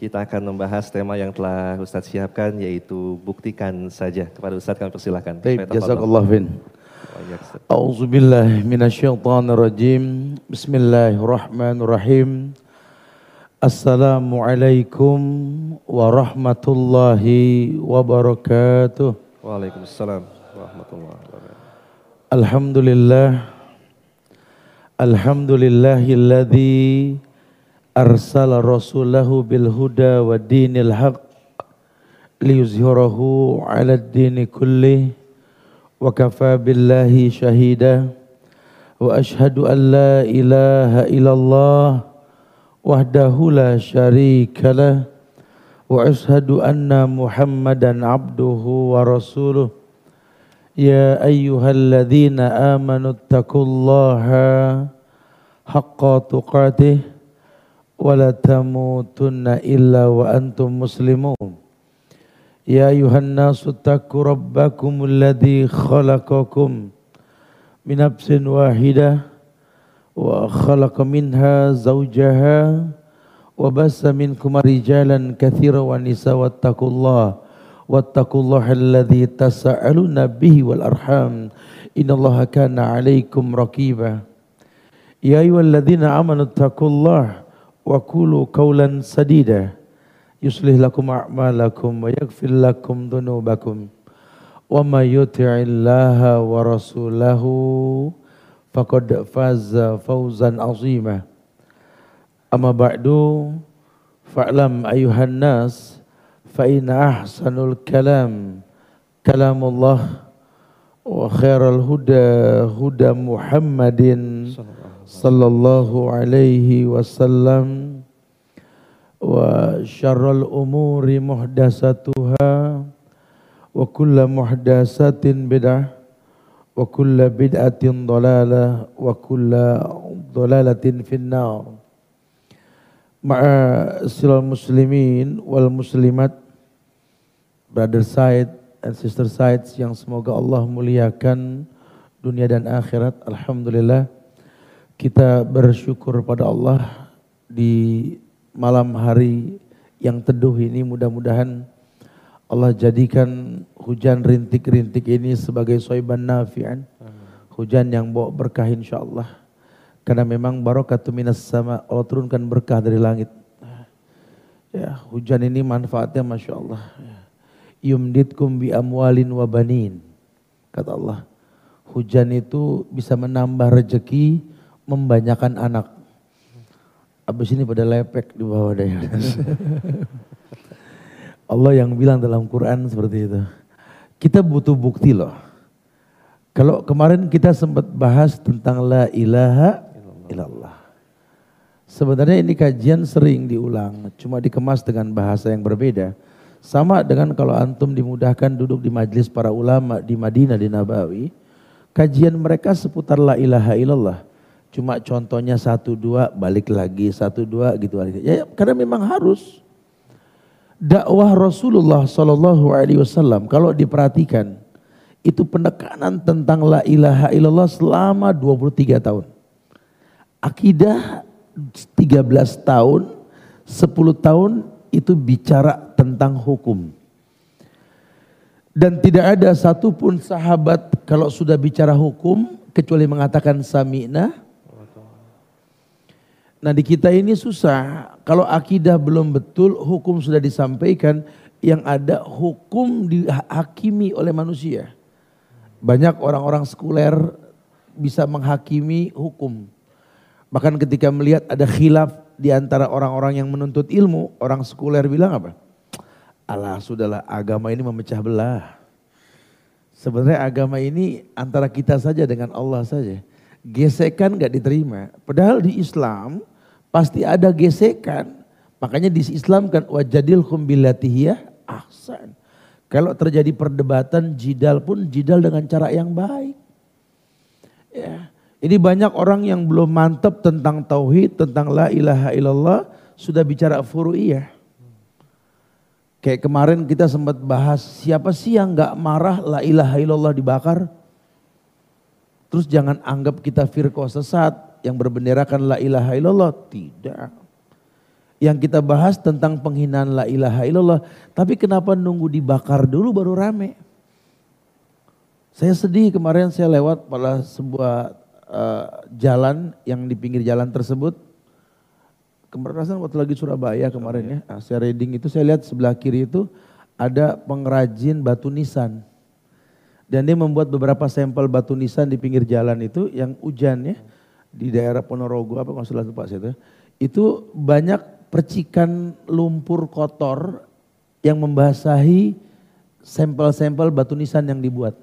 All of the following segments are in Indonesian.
Kita akan membahas tema yang telah Ustadz siapkan yaitu buktikan saja. Kepada Ustadz kami persilahkan. Baik, jazakallah fin. A'udzu billahi minasyaitonir rajim. Bismillahirrahmanirrahim. Assalamualaikum warahmatullahi wabarakatuh. Waalaikumsalam warahmatullahi wabarakatuh. Alhamdulillah. Alhamdulillahilladzi huda wa dinil haq liyuzhirahu ala dini kulli wa kafa billahi shahida wa ashhadu an la ilaha illallah wahdahu la syarika lah wa ashhadu anna muhammadan abduhu wa rasuluh ya ayyuhalladzina amanu taqullaha haqqa tuqatih ولا تموتن إلا وأنتم مسلمون. يا أيها الناس اتقوا ربكم الذي خلقكم من نفس واحدة وخلق منها زوجها وبس منكم رجالا كثيرا ونساء واتقوا الله واتقوا الله الذي تسألون به والأرحام. إن الله كان عليكم رقيبا. يا أيها الذين آمنوا اتقوا الله وقولوا قولا سديدا. يصلح لكم أعمالكم ويغفر لكم ذنوبكم. وما يطع الله ورسوله فقد فاز فوزا عظيما. أما بعد فاعلم أيها الناس فإن أحسن الكلام كلام الله وخير الهدى هدى محمد sallallahu alaihi wasallam. Wa syarrul umuri muhdasatuha wa kulla muhdasatin bid'ah. Wa kulla bid'atin dalalah. Wa kulla dalalatin finnar. Ma'asyiral muslimin wal muslimat. Brother Sa'id and sister sides yang semoga Allah muliakan dunia dan akhirat. Alhamdulillah kita bersyukur pada Allah di malam hari yang teduh ini mudah-mudahan Allah jadikan hujan rintik-rintik ini sebagai soiban nafi'an. Hujan yang bawa berkah insya Allah. Karena memang barokatu minas sama Allah turunkan berkah dari langit. Ya, hujan ini manfaatnya Masya Allah. Yumditkum bi amwalin wa banin. Kata Allah. Hujan itu bisa menambah rezeki, membanyakan anak. Abis ini pada lepek di bawah daya. Allah yang bilang dalam Quran seperti itu. Kita butuh bukti loh. Kalau kemarin kita sempat bahas tentang la ilaha illallah. Sebenarnya ini kajian sering diulang, cuma dikemas dengan bahasa yang berbeda. Sama dengan kalau antum dimudahkan duduk di majelis para ulama di Madinah di Nabawi, kajian mereka seputar la ilaha illallah. Cuma contohnya satu dua balik lagi satu dua gitu Ya karena memang harus dakwah Rasulullah Shallallahu Alaihi Wasallam kalau diperhatikan itu penekanan tentang la ilaha illallah selama 23 tahun. Akidah 13 tahun, 10 tahun itu bicara tentang hukum. Dan tidak ada satupun sahabat kalau sudah bicara hukum kecuali mengatakan sami'na Nah di kita ini susah. Kalau akidah belum betul, hukum sudah disampaikan. Yang ada hukum dihakimi oleh manusia. Banyak orang-orang sekuler bisa menghakimi hukum. Bahkan ketika melihat ada khilaf di antara orang-orang yang menuntut ilmu, orang sekuler bilang apa? Allah sudahlah agama ini memecah belah. Sebenarnya agama ini antara kita saja dengan Allah saja. Gesekan gak diterima. Padahal di Islam pasti ada gesekan. Makanya di Islam kan wajadil kumbilatihiyah ahsan. Kalau terjadi perdebatan jidal pun jidal dengan cara yang baik. Ya. Ini banyak orang yang belum mantap tentang tauhid, tentang la ilaha illallah, sudah bicara furu'iyah. Kayak kemarin kita sempat bahas siapa sih yang gak marah la ilaha illallah dibakar. Terus jangan anggap kita firqah sesat yang berbenderakan la ilaha illallah. Tidak. yang kita bahas tentang penghinaan la ilaha illallah. Tapi kenapa nunggu dibakar dulu baru rame? Saya sedih kemarin saya lewat pada sebuah uh, jalan yang di pinggir jalan tersebut. Kemarin waktu lagi Surabaya kemarin ya, nah, saya reading itu saya lihat sebelah kiri itu ada pengrajin batu nisan. Dan dia membuat beberapa sampel batu nisan di pinggir jalan itu yang hujan ya di daerah Ponorogo apa salah lupa saya itu. Itu banyak percikan lumpur kotor yang membasahi sampel-sampel batu nisan yang dibuat.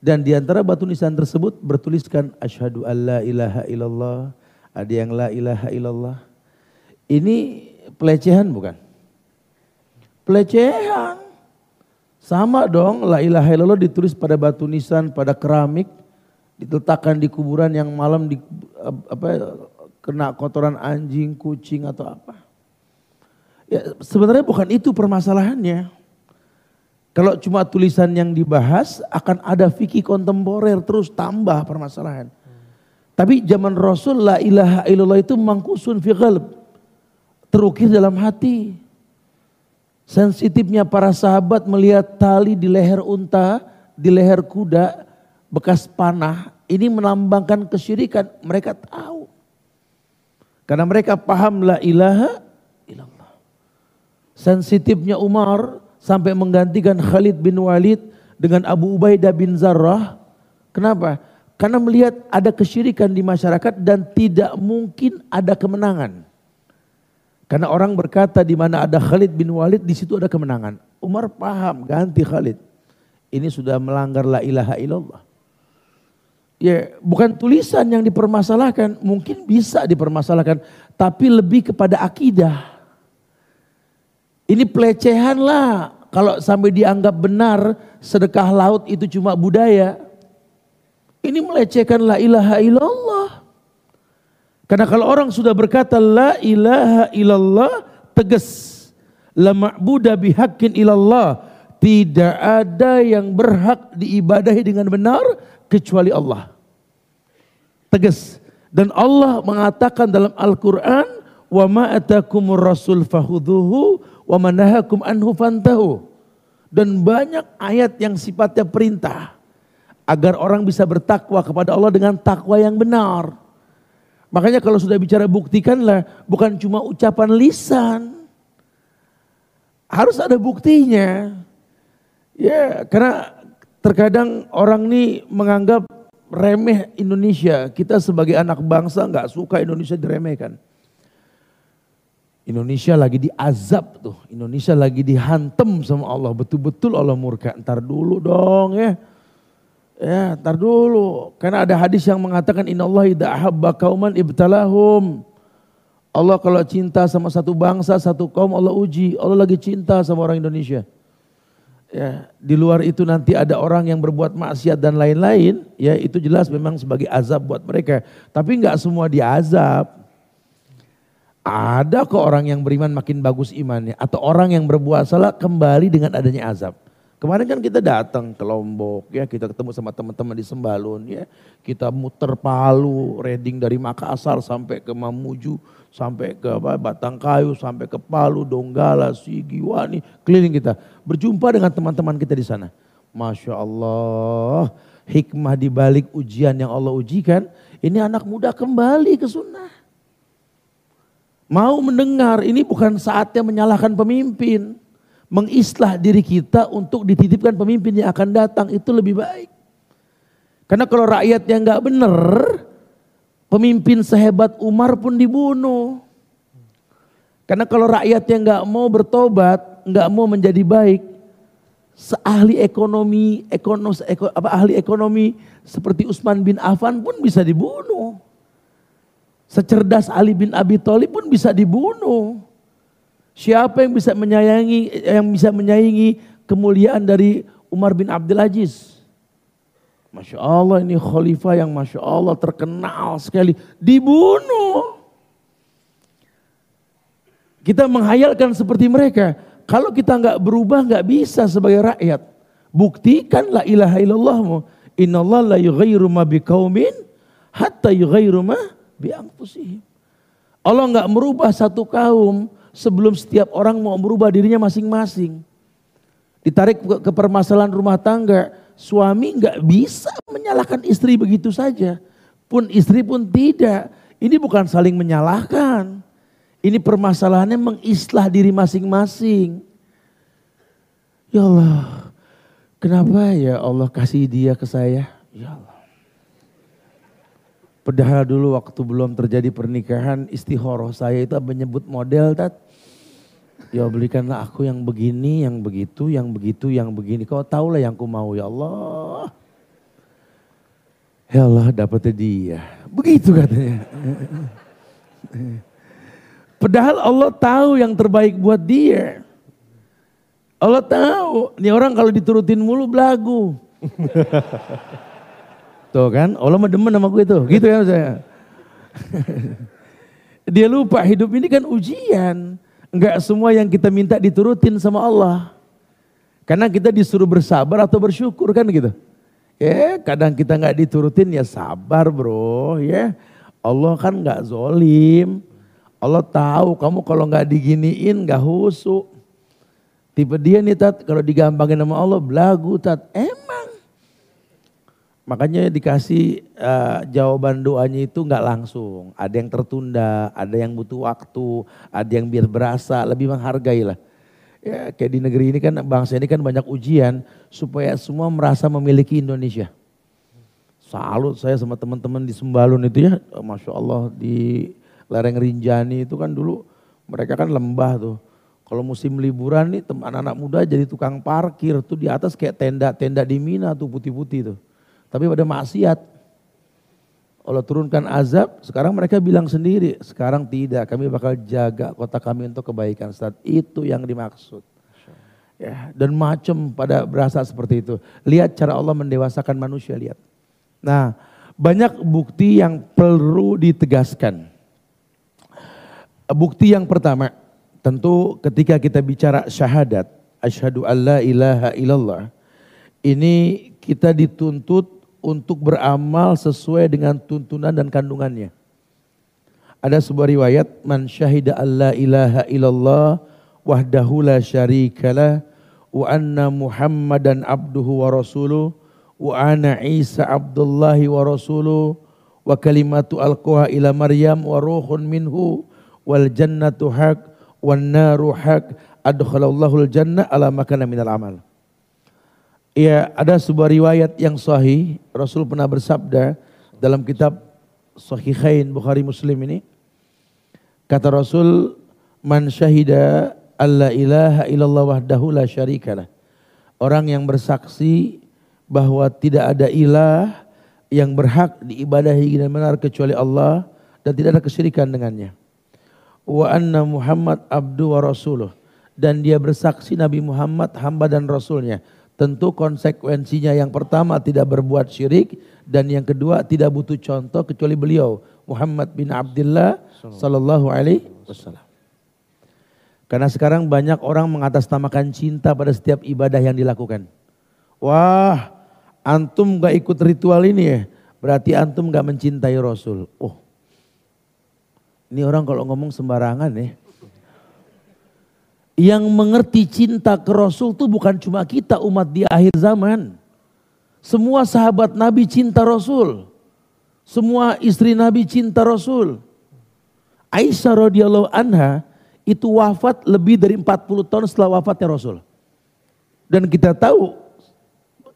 Dan di antara batu nisan tersebut bertuliskan asyhadu alla ilaha illallah, ada yang la ilaha illallah. Ini pelecehan bukan? Pelecehan. Sama dong la ilaha illallah ditulis pada batu nisan, pada keramik, diletakkan di kuburan yang malam di apa kena kotoran anjing, kucing atau apa. Ya, sebenarnya bukan itu permasalahannya. Kalau cuma tulisan yang dibahas akan ada fikih kontemporer terus tambah permasalahan. Tapi zaman Rasul la ilaha illallah itu mangkusun fi qalb. Terukir dalam hati. Sensitifnya para sahabat melihat tali di leher unta, di leher kuda, bekas panah. Ini melambangkan kesyirikan. Mereka tahu. Karena mereka paham la ilaha illallah. Sensitifnya Umar sampai menggantikan Khalid bin Walid dengan Abu Ubaidah bin Zarrah. Kenapa? Karena melihat ada kesyirikan di masyarakat dan tidak mungkin ada kemenangan. Karena orang berkata di mana ada Khalid bin Walid di situ ada kemenangan. Umar paham ganti Khalid. Ini sudah melanggar la ilaha illallah ya bukan tulisan yang dipermasalahkan, mungkin bisa dipermasalahkan, tapi lebih kepada akidah. Ini pelecehan lah kalau sampai dianggap benar sedekah laut itu cuma budaya. Ini melecehkan la ilaha illallah. Karena kalau orang sudah berkata la ilaha illallah tegas. La ma'budah bihaqqin illallah. Tidak ada yang berhak diibadahi dengan benar kecuali Allah. Tegas. Dan Allah mengatakan dalam Al-Quran, wa ma rasul fahuduhu wa manahakum anhu fantahu. Dan banyak ayat yang sifatnya perintah. Agar orang bisa bertakwa kepada Allah dengan takwa yang benar. Makanya kalau sudah bicara buktikanlah bukan cuma ucapan lisan. Harus ada buktinya. Ya, karena Terkadang orang ini menganggap remeh Indonesia. Kita sebagai anak bangsa nggak suka Indonesia diremehkan. Indonesia lagi diazab tuh. Indonesia lagi dihantem sama Allah. Betul-betul Allah murka. Ntar dulu dong ya. Ya, ntar dulu. Karena ada hadis yang mengatakan Inna Allah idha kauman ibtalahum. Allah kalau cinta sama satu bangsa, satu kaum Allah uji. Allah lagi cinta sama orang Indonesia ya di luar itu nanti ada orang yang berbuat maksiat dan lain-lain, ya itu jelas memang sebagai azab buat mereka. Tapi nggak semua diazab. Ada kok orang yang beriman makin bagus imannya atau orang yang berbuat salah kembali dengan adanya azab. Kemarin kan kita datang ke Lombok ya, kita ketemu sama teman-teman di Sembalun ya. Kita muter Palu, reading dari Makassar sampai ke Mamuju, sampai ke apa, Batangkayu, sampai ke Palu, Donggala, Sigiwani, keliling kita. Berjumpa dengan teman-teman kita di sana. Masya Allah, hikmah di balik ujian yang Allah ujikan, ini anak muda kembali ke sunnah. Mau mendengar, ini bukan saatnya menyalahkan pemimpin mengislah diri kita untuk dititipkan pemimpin yang akan datang itu lebih baik. Karena kalau rakyat yang nggak benar, pemimpin sehebat Umar pun dibunuh. Karena kalau rakyat yang nggak mau bertobat, nggak mau menjadi baik, seahli ekonomi, ekonos, eko, apa ahli ekonomi seperti Utsman bin Affan pun bisa dibunuh. Secerdas Ali bin Abi Thalib pun bisa dibunuh. Siapa yang bisa menyayangi yang bisa menyayangi kemuliaan dari Umar bin Abdul Aziz? Masya Allah ini khalifah yang Masya Allah terkenal sekali. Dibunuh. Kita menghayalkan seperti mereka. Kalau kita nggak berubah nggak bisa sebagai rakyat. Buktikan la ilaha illallahmu. Inna Allah la yughayru ma biqaumin hatta yughayru ma bi anfusihim. Allah nggak merubah satu kaum sebelum setiap orang mau merubah dirinya masing-masing. Ditarik ke permasalahan rumah tangga, suami nggak bisa menyalahkan istri begitu saja. Pun istri pun tidak. Ini bukan saling menyalahkan. Ini permasalahannya mengislah diri masing-masing. Ya Allah, kenapa ya Allah kasih dia ke saya? Ya Allah. Padahal dulu waktu belum terjadi pernikahan, istihoroh saya itu menyebut model, tat. Ya belikanlah aku yang begini, yang begitu, yang begitu, yang begini. Kau tahu lah yang ku mau ya Allah. Ya Allah dapetnya dia. Begitu katanya. Padahal Allah tahu yang terbaik buat dia. Allah tahu, ini orang kalau diturutin mulu belagu. Tuh kan, Allah mah demen sama gue tuh, gitu ya saya. Dia lupa hidup ini kan ujian. Enggak semua yang kita minta diturutin sama Allah. Karena kita disuruh bersabar atau bersyukur kan gitu. Ya kadang kita nggak diturutin ya sabar bro ya. Allah kan nggak zolim. Allah tahu kamu kalau nggak diginiin nggak husuk. Tipe dia nih tat, kalau digampangin sama Allah belagu tat. Emang. Makanya dikasih uh, jawaban doanya itu nggak langsung. Ada yang tertunda, ada yang butuh waktu, ada yang biar berasa, lebih menghargai lah. Ya kayak di negeri ini kan bangsa ini kan banyak ujian supaya semua merasa memiliki Indonesia. Salut saya sama teman-teman di Sembalun itu ya, Masya Allah di lereng Rinjani itu kan dulu mereka kan lembah tuh kalau musim liburan nih anak-anak muda jadi tukang parkir tuh di atas kayak tenda-tenda di Mina tuh putih-putih tuh. Tapi pada maksiat. Allah turunkan azab, sekarang mereka bilang sendiri, sekarang tidak, kami bakal jaga kota kami untuk kebaikan. Saat itu yang dimaksud. Ya, dan macam pada berasa seperti itu. Lihat cara Allah mendewasakan manusia, lihat. Nah, banyak bukti yang perlu ditegaskan. Bukti yang pertama, Tentu ketika kita bicara syahadat, asyhadu alla ilaha illallah, ini kita dituntut untuk beramal sesuai dengan tuntunan dan kandungannya. Ada sebuah riwayat, man syahida alla ilaha illallah wahdahu la syarikalah wa anna muhammadan abduhu wa rasuluh wa ana isa abdullahi wa rasuluh wa kalimatu alquha ila maryam wa ruhun minhu wal jannatu haq wan naru haq adkhalallahu jannah ala makana minal amal. Ya, ada sebuah riwayat yang sahih, Rasul pernah bersabda dalam kitab Sahihain Bukhari Muslim ini. Kata Rasul, "Man syahida alla ilaha illallah wahdahu la syarikalah." Orang yang bersaksi bahwa tidak ada ilah yang berhak diibadahi dan benar kecuali Allah dan tidak ada kesyirikan dengannya wa anna Muhammad abdu wa rasuluh dan dia bersaksi Nabi Muhammad hamba dan rasulnya. Tentu konsekuensinya yang pertama tidak berbuat syirik dan yang kedua tidak butuh contoh kecuali beliau Muhammad bin Abdullah sallallahu alaihi wasallam. Karena sekarang banyak orang mengatasnamakan cinta pada setiap ibadah yang dilakukan. Wah, antum gak ikut ritual ini ya, berarti antum gak mencintai Rasul. Oh, ini orang kalau ngomong sembarangan ya. Yang mengerti cinta ke Rasul itu bukan cuma kita umat di akhir zaman. Semua sahabat Nabi cinta Rasul. Semua istri Nabi cinta Rasul. Aisyah radhiyallahu anha itu wafat lebih dari 40 tahun setelah wafatnya Rasul. Dan kita tahu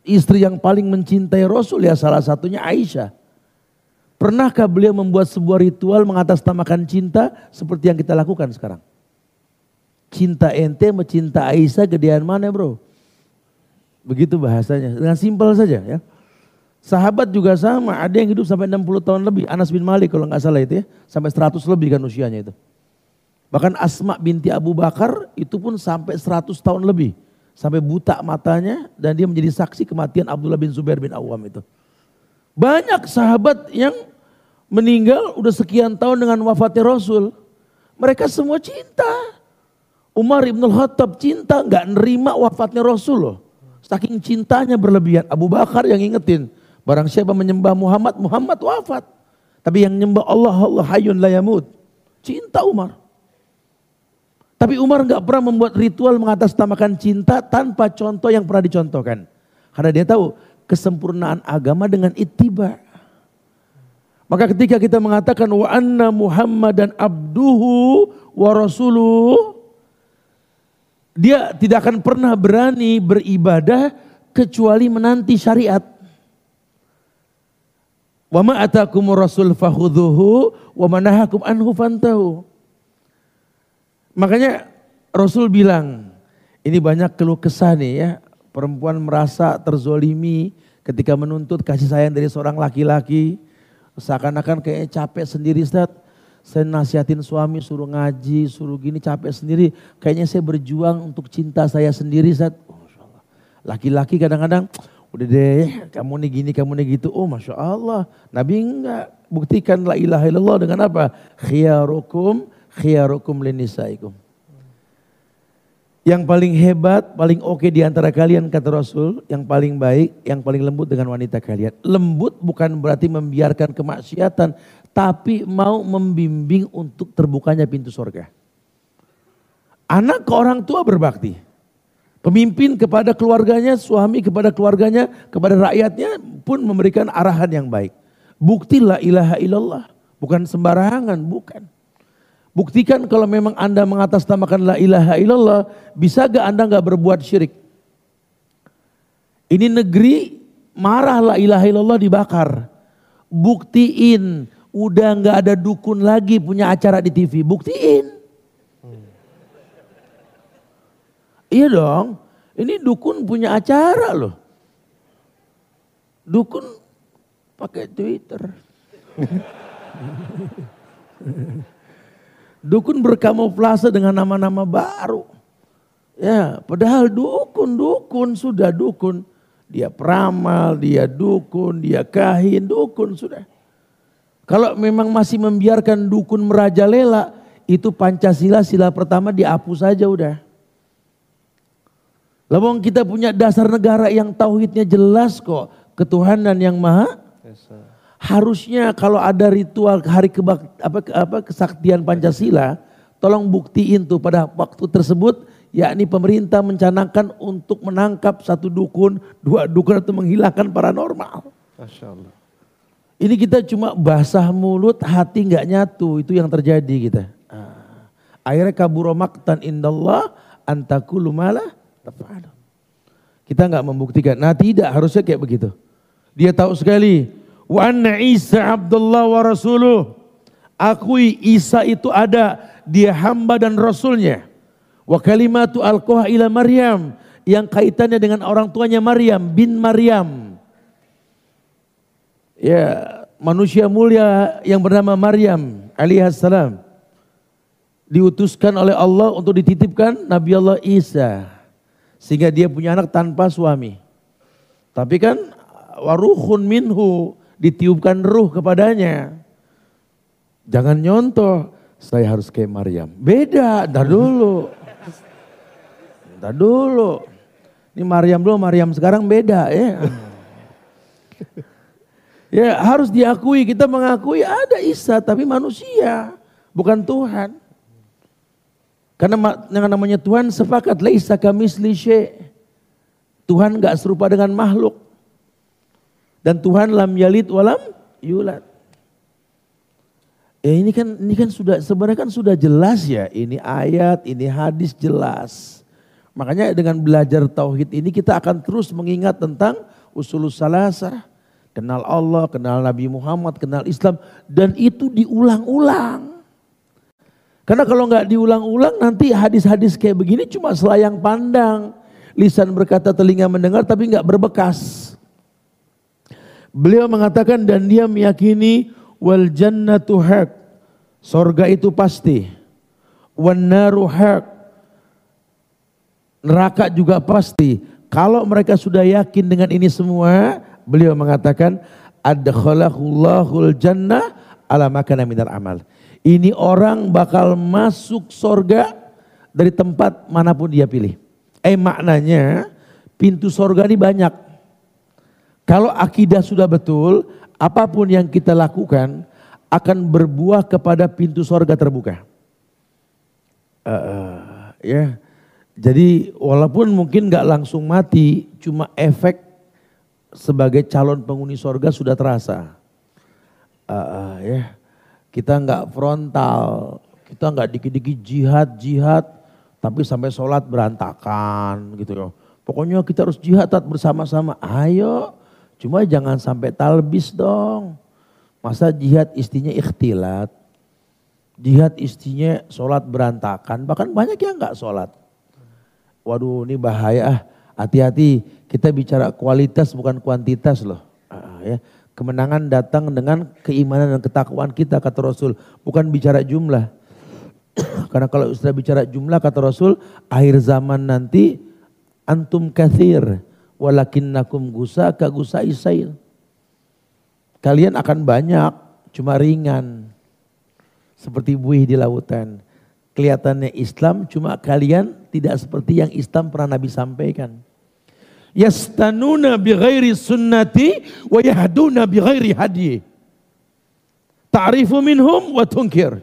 istri yang paling mencintai Rasul ya salah satunya Aisyah. Pernahkah beliau membuat sebuah ritual mengatasnamakan cinta seperti yang kita lakukan sekarang? Cinta ente sama cinta Aisyah gedean mana bro? Begitu bahasanya, dengan simpel saja ya. Sahabat juga sama, ada yang hidup sampai 60 tahun lebih. Anas bin Malik kalau nggak salah itu ya, sampai 100 lebih kan usianya itu. Bahkan Asma binti Abu Bakar itu pun sampai 100 tahun lebih. Sampai buta matanya dan dia menjadi saksi kematian Abdullah bin Zubair bin Awam itu. Banyak sahabat yang meninggal udah sekian tahun dengan wafatnya Rasul. Mereka semua cinta. Umar ibn Khattab cinta nggak nerima wafatnya Rasul loh. Saking cintanya berlebihan. Abu Bakar yang ingetin. Barang siapa menyembah Muhammad, Muhammad wafat. Tapi yang menyembah Allah, Allah hayun layamud. Cinta Umar. Tapi Umar nggak pernah membuat ritual mengatasnamakan cinta tanpa contoh yang pernah dicontohkan. Karena dia tahu kesempurnaan agama dengan ittiba. Maka ketika kita mengatakan wa anna Muhammadan abduhu wa rasuluh dia tidak akan pernah berani beribadah kecuali menanti syariat. Wa ma atakum rasul fakhudhuhu wa manahakum anhu fantahu. Makanya Rasul bilang, ini banyak keluh kesah nih ya, perempuan merasa terzolimi ketika menuntut kasih sayang dari seorang laki-laki, seakan-akan kayaknya capek sendiri Ustaz. Saya nasihatin suami suruh ngaji, suruh gini capek sendiri. Kayaknya saya berjuang untuk cinta saya sendiri Ustaz. Laki-laki kadang-kadang udah deh kamu nih gini, kamu nih gitu. Oh Masya Allah. Nabi enggak buktikan la ilaha illallah dengan apa? Khiyarukum khiyarukum linisaikum. Yang paling hebat, paling oke di antara kalian kata Rasul, yang paling baik, yang paling lembut dengan wanita kalian. Lembut bukan berarti membiarkan kemaksiatan, tapi mau membimbing untuk terbukanya pintu surga. Anak ke orang tua berbakti. Pemimpin kepada keluarganya, suami kepada keluarganya, kepada rakyatnya pun memberikan arahan yang baik. Bukti la ilaha illallah. Bukan sembarangan, bukan. Buktikan kalau memang Anda mengatasnamakan la ilaha illallah, bisa gak Anda gak berbuat syirik? Ini negeri marah la ilaha illallah dibakar. Buktiin, udah gak ada dukun lagi punya acara di TV. Buktiin. Iya dong, ini dukun punya acara loh. Dukun pakai Twitter. Dukun berkamuflase dengan nama-nama baru. Ya, padahal dukun, dukun sudah dukun. Dia peramal, dia dukun, dia kahin, dukun sudah. Kalau memang masih membiarkan dukun merajalela, itu Pancasila sila pertama dihapus saja udah. Lalu kita punya dasar negara yang tauhidnya jelas kok. Ketuhanan yang maha harusnya kalau ada ritual hari kebak, apa, apa, kesaktian Pancasila, tolong buktiin tuh pada waktu tersebut, yakni pemerintah mencanangkan untuk menangkap satu dukun, dua dukun atau menghilangkan paranormal. Masya Allah. Ini kita cuma basah mulut, hati nggak nyatu, itu yang terjadi kita. Ah. Akhirnya kaburomaktan indallah antakulu malah Kita nggak membuktikan. Nah tidak harusnya kayak begitu. Dia tahu sekali Wa anna Isa Abdullah wa Rasuluh. Akui Isa itu ada, dia hamba dan rasulnya. Wa kalimatu alqoha ila Maryam. Yang kaitannya dengan orang tuanya Maryam bin Maryam. Ya, manusia mulia yang bernama Maryam alaihissalam diutuskan oleh Allah untuk dititipkan Nabi Allah Isa sehingga dia punya anak tanpa suami. Tapi kan waruhun minhu ditiupkan ruh kepadanya. Jangan nyontoh, saya harus kayak Maryam. Beda, ntar dulu. Ntar dulu. Ini Maryam dulu, Maryam sekarang beda ya. Ya harus diakui, kita mengakui ada Isa tapi manusia, bukan Tuhan. Karena yang namanya Tuhan sepakat, laisa kami Tuhan gak serupa dengan makhluk. Dan Tuhan lam yalid walam yulad. Ya ini kan ini kan sudah sebenarnya kan sudah jelas ya, ini ayat, ini hadis jelas. Makanya dengan belajar tauhid ini kita akan terus mengingat tentang usul salasah, kenal Allah, kenal Nabi Muhammad, kenal Islam dan itu diulang-ulang. Karena kalau nggak diulang-ulang nanti hadis-hadis kayak begini cuma selayang pandang. Lisan berkata telinga mendengar tapi nggak berbekas. Beliau mengatakan dan dia meyakini wal jannatu haq. Sorga itu pasti. Wan naru haq. Neraka juga pasti. Kalau mereka sudah yakin dengan ini semua, beliau mengatakan adkhalahullahu jannah ala makana minal amal. Ini orang bakal masuk sorga dari tempat mana pun dia pilih. Eh maknanya pintu sorga ini banyak. Kalau akidah sudah betul, apa pun yang kita lakukan akan berbuah kepada pintu sorga terbuka. Uh, ya, jadi walaupun mungkin nggak langsung mati, cuma efek sebagai calon penghuni sorga sudah terasa. Uh, ya, kita nggak frontal, kita nggak dikit-dikit jihad jihad, tapi sampai sholat berantakan gitu loh. Pokoknya kita harus jihad bersama-sama. Ayo, cuma jangan sampai talbis dong. Masa jihad istinya ikhtilat. Jihad istinya sholat berantakan. Bahkan banyak yang nggak sholat. Waduh ini bahaya ah. Hati-hati kita bicara kualitas bukan kuantitas loh. Ah, ya. Kemenangan datang dengan keimanan dan ketakwaan kita kata Rasul. Bukan bicara jumlah. Karena kalau sudah bicara jumlah kata Rasul. Akhir zaman nanti antum kathir. Walakinnakum gusa ka gusa isail. Kalian akan banyak, cuma ringan. Seperti buih di lautan. Kelihatannya Islam, cuma kalian tidak seperti yang Islam pernah Nabi sampaikan. Yastanuna bi ghairi sunnati wa yahduna bi ghairi hadi. Ta'rifu minhum wa tunkir.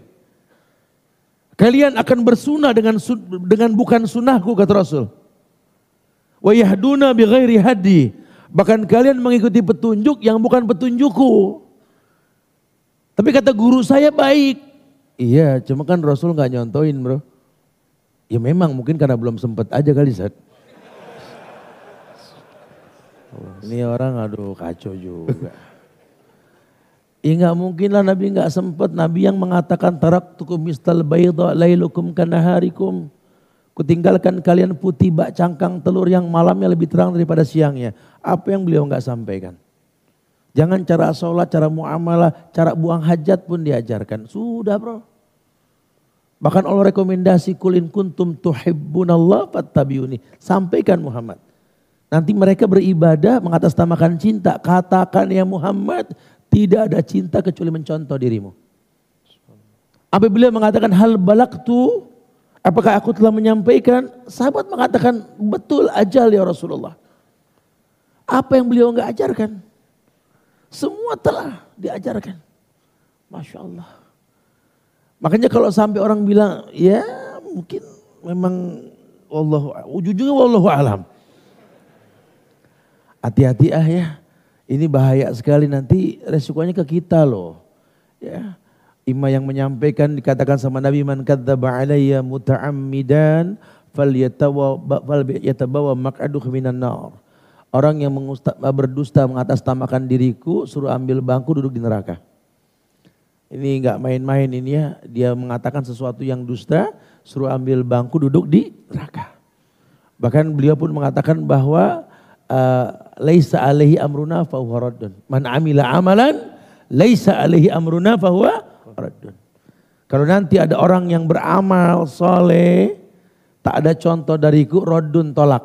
Kalian akan bersunah dengan dengan bukan sunnahku kata Rasul. Wa yahduna bi ghairi hadi. Bahkan kalian mengikuti petunjuk yang bukan petunjukku. Tapi kata guru saya baik. Iya, cuma kan Rasul nggak nyontoin bro. Ya memang mungkin karena belum sempat aja kali Zat. Ini orang aduh kacau juga. Ya nggak mungkin lah Nabi nggak sempat. Nabi yang mengatakan tarak tukum mistal bayda lailukum kanaharikum. Kutinggalkan kalian putih bak cangkang telur yang malamnya lebih terang daripada siangnya. Apa yang beliau nggak sampaikan? Jangan cara sholat, cara muamalah, cara buang hajat pun diajarkan. Sudah bro. Bahkan Allah rekomendasi kulin kuntum tuhibbunallah fattabiuni. Sampaikan Muhammad. Nanti mereka beribadah mengatasnamakan cinta. Katakan ya Muhammad tidak ada cinta kecuali mencontoh dirimu. Apabila mengatakan hal balaktu Apakah aku telah menyampaikan? Sahabat mengatakan, betul ajal ya Rasulullah. Apa yang beliau enggak ajarkan? Semua telah diajarkan. Masya Allah. Makanya kalau sampai orang bilang, ya mungkin memang Allah, ujung-ujungnya wallahu alam. Hati-hati ah ya. Ini bahaya sekali nanti resikonya ke kita loh. Ya. Ima yang menyampaikan dikatakan sama Nabi man kadzdzaba alayya muta'ammidan falyatabawa maq'aduhu minan nar. Orang yang berdusta mengatasnamakan diriku suruh ambil bangku duduk di neraka. Ini enggak main-main ini ya. Dia mengatakan sesuatu yang dusta suruh ambil bangku duduk di neraka. Bahkan beliau pun mengatakan bahwa uh, laisa alaihi amruna fahuwa raddun. Man amila amalan laisa alaihi amruna fahuwa raddun. Kalau nanti ada orang yang beramal soleh, tak ada contoh dariku, rodun tolak.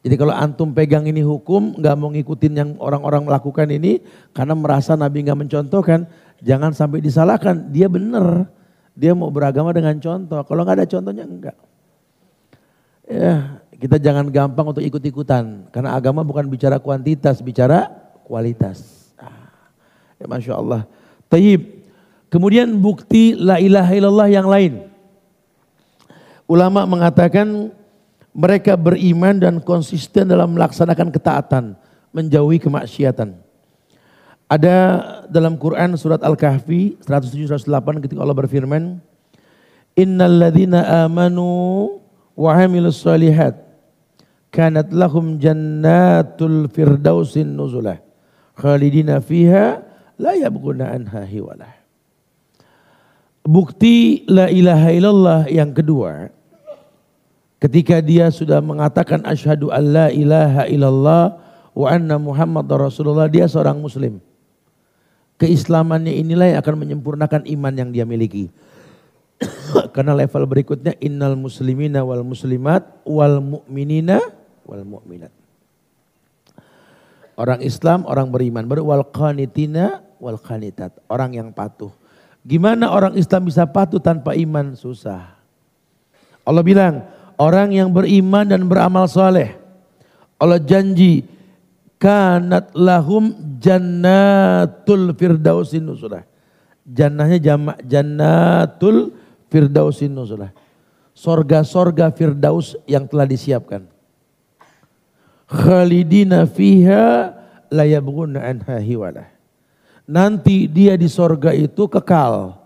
Jadi kalau antum pegang ini hukum, nggak mau ngikutin yang orang-orang melakukan ini, karena merasa Nabi nggak mencontohkan, jangan sampai disalahkan. Dia benar, dia mau beragama dengan contoh. Kalau nggak ada contohnya enggak. Ya, kita jangan gampang untuk ikut-ikutan, karena agama bukan bicara kuantitas, bicara kualitas. Ah, ya, Masya Allah. Taib, Kemudian bukti la ilaha illallah yang lain. Ulama mengatakan mereka beriman dan konsisten dalam melaksanakan ketaatan, menjauhi kemaksiatan. Ada dalam Quran surat Al-Kahfi 107 108 ketika Allah berfirman, "Innal ladzina amanu wa 'amilus solihat kanat lahum jannatul firdausin nuzulah khalidina fiha la yabghuna anha hiwalah." Bukti la ilaha illallah yang kedua, ketika dia sudah mengatakan asyhadu an la ilaha illallah wa anna Muhammad Rasulullah, dia seorang muslim. Keislamannya inilah yang akan menyempurnakan iman yang dia miliki. Karena level berikutnya innal muslimina wal muslimat wal mu'minina wal mu'minat. Orang Islam, orang beriman. Baru wal qanitina wal qanitat. Orang yang patuh. Gimana orang Islam bisa patuh tanpa iman? Susah. Allah bilang, orang yang beriman dan beramal soleh. Allah janji, kanat lahum jannatul firdausin nusulah. Jannahnya jamak jannatul firdausin nuzulah. Sorga-sorga firdaus yang telah disiapkan. Khalidina fiha layabghuna anha hiwalah. Nanti dia di sorga itu kekal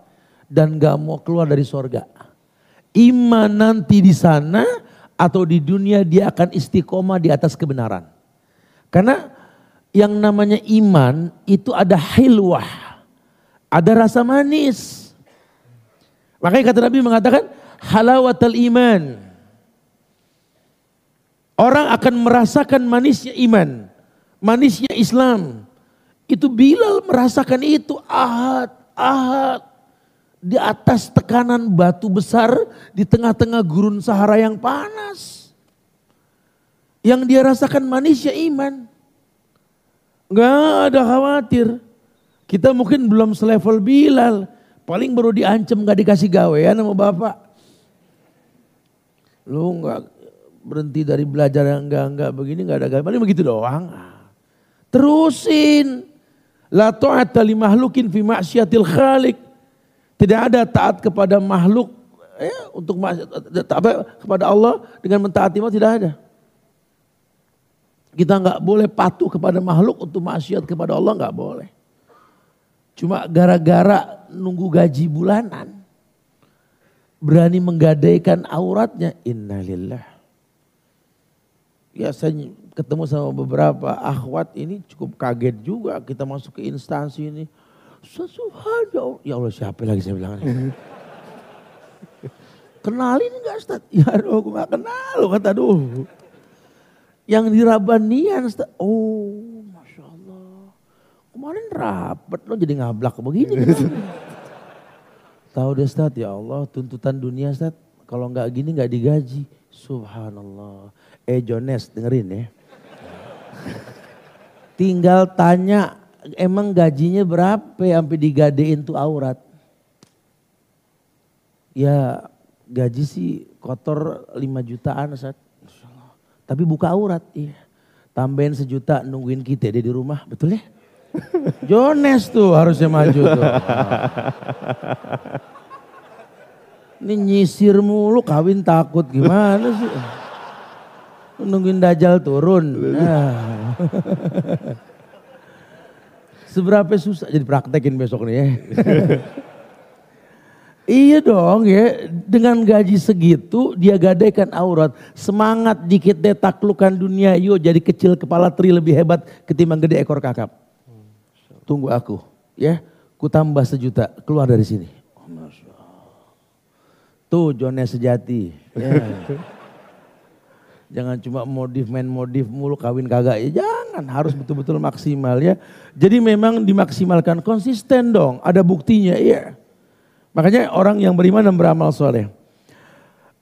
dan gak mau keluar dari sorga. Iman nanti di sana atau di dunia dia akan istiqomah di atas kebenaran. Karena yang namanya iman itu ada hilwah, ada rasa manis. Makanya kata Nabi mengatakan halawatul iman. Orang akan merasakan manisnya iman, manisnya Islam. Itu Bilal merasakan itu ahad, ahad di atas tekanan batu besar di tengah-tengah gurun Sahara yang panas. Yang dia rasakan manisnya iman. Gak ada khawatir. Kita mungkin belum selevel Bilal. Paling baru diancam gak dikasih gawe ya sama bapak. Lu gak berhenti dari belajar yang enggak-enggak begini gak ada gawe. Paling begitu doang. Terusin. La ta'ata li mahlukin fi ma'syatil khalik. Tidak ada taat kepada makhluk ya, untuk apa, kepada Allah dengan mentaati Allah tidak ada. Kita nggak boleh patuh kepada makhluk untuk maksiat kepada Allah nggak boleh. Cuma gara-gara nunggu gaji bulanan. Berani menggadaikan auratnya. Innalillah. Ya saya ketemu sama beberapa akhwat ini cukup kaget juga. Kita masuk ke instansi ini Subhanallah. Ya Allah siapa lagi saya bilang. Kenalin enggak Ustaz? Ya aduh aku gak kenal. Kata aduh. Yang di Rabanian Ustaz. Oh Masya Allah. Kemarin rapet lo jadi ngablak begini. Tahu deh Ustaz ya Allah tuntutan dunia Ustaz. Kalau nggak gini nggak digaji. Subhanallah. Eh Jones dengerin ya. Tinggal tanya emang gajinya berapa sampai digadein tuh aurat? Ya gaji sih kotor 5 jutaan saat. Tapi buka aurat, iya. Tambahin sejuta nungguin kita dia di rumah, betul ya? Jones tuh harusnya maju tuh. Ini nyisir mulu kawin takut gimana sih? Nungguin dajal turun. Nah. Seberapa susah jadi praktekin besok nih ya. iya dong ya, dengan gaji segitu dia gadaikan aurat. Semangat dikit deh taklukan dunia, yuk jadi kecil kepala tri lebih hebat ketimbang gede ekor kakap. Tunggu aku ya, ku tambah sejuta keluar dari sini. Tuh Jones sejati. Ya. Jangan cuma modif main modif mulu kawin kagak ya jangan harus betul-betul maksimal ya. Jadi memang dimaksimalkan konsisten dong ada buktinya iya. Makanya orang yang beriman dan beramal soleh.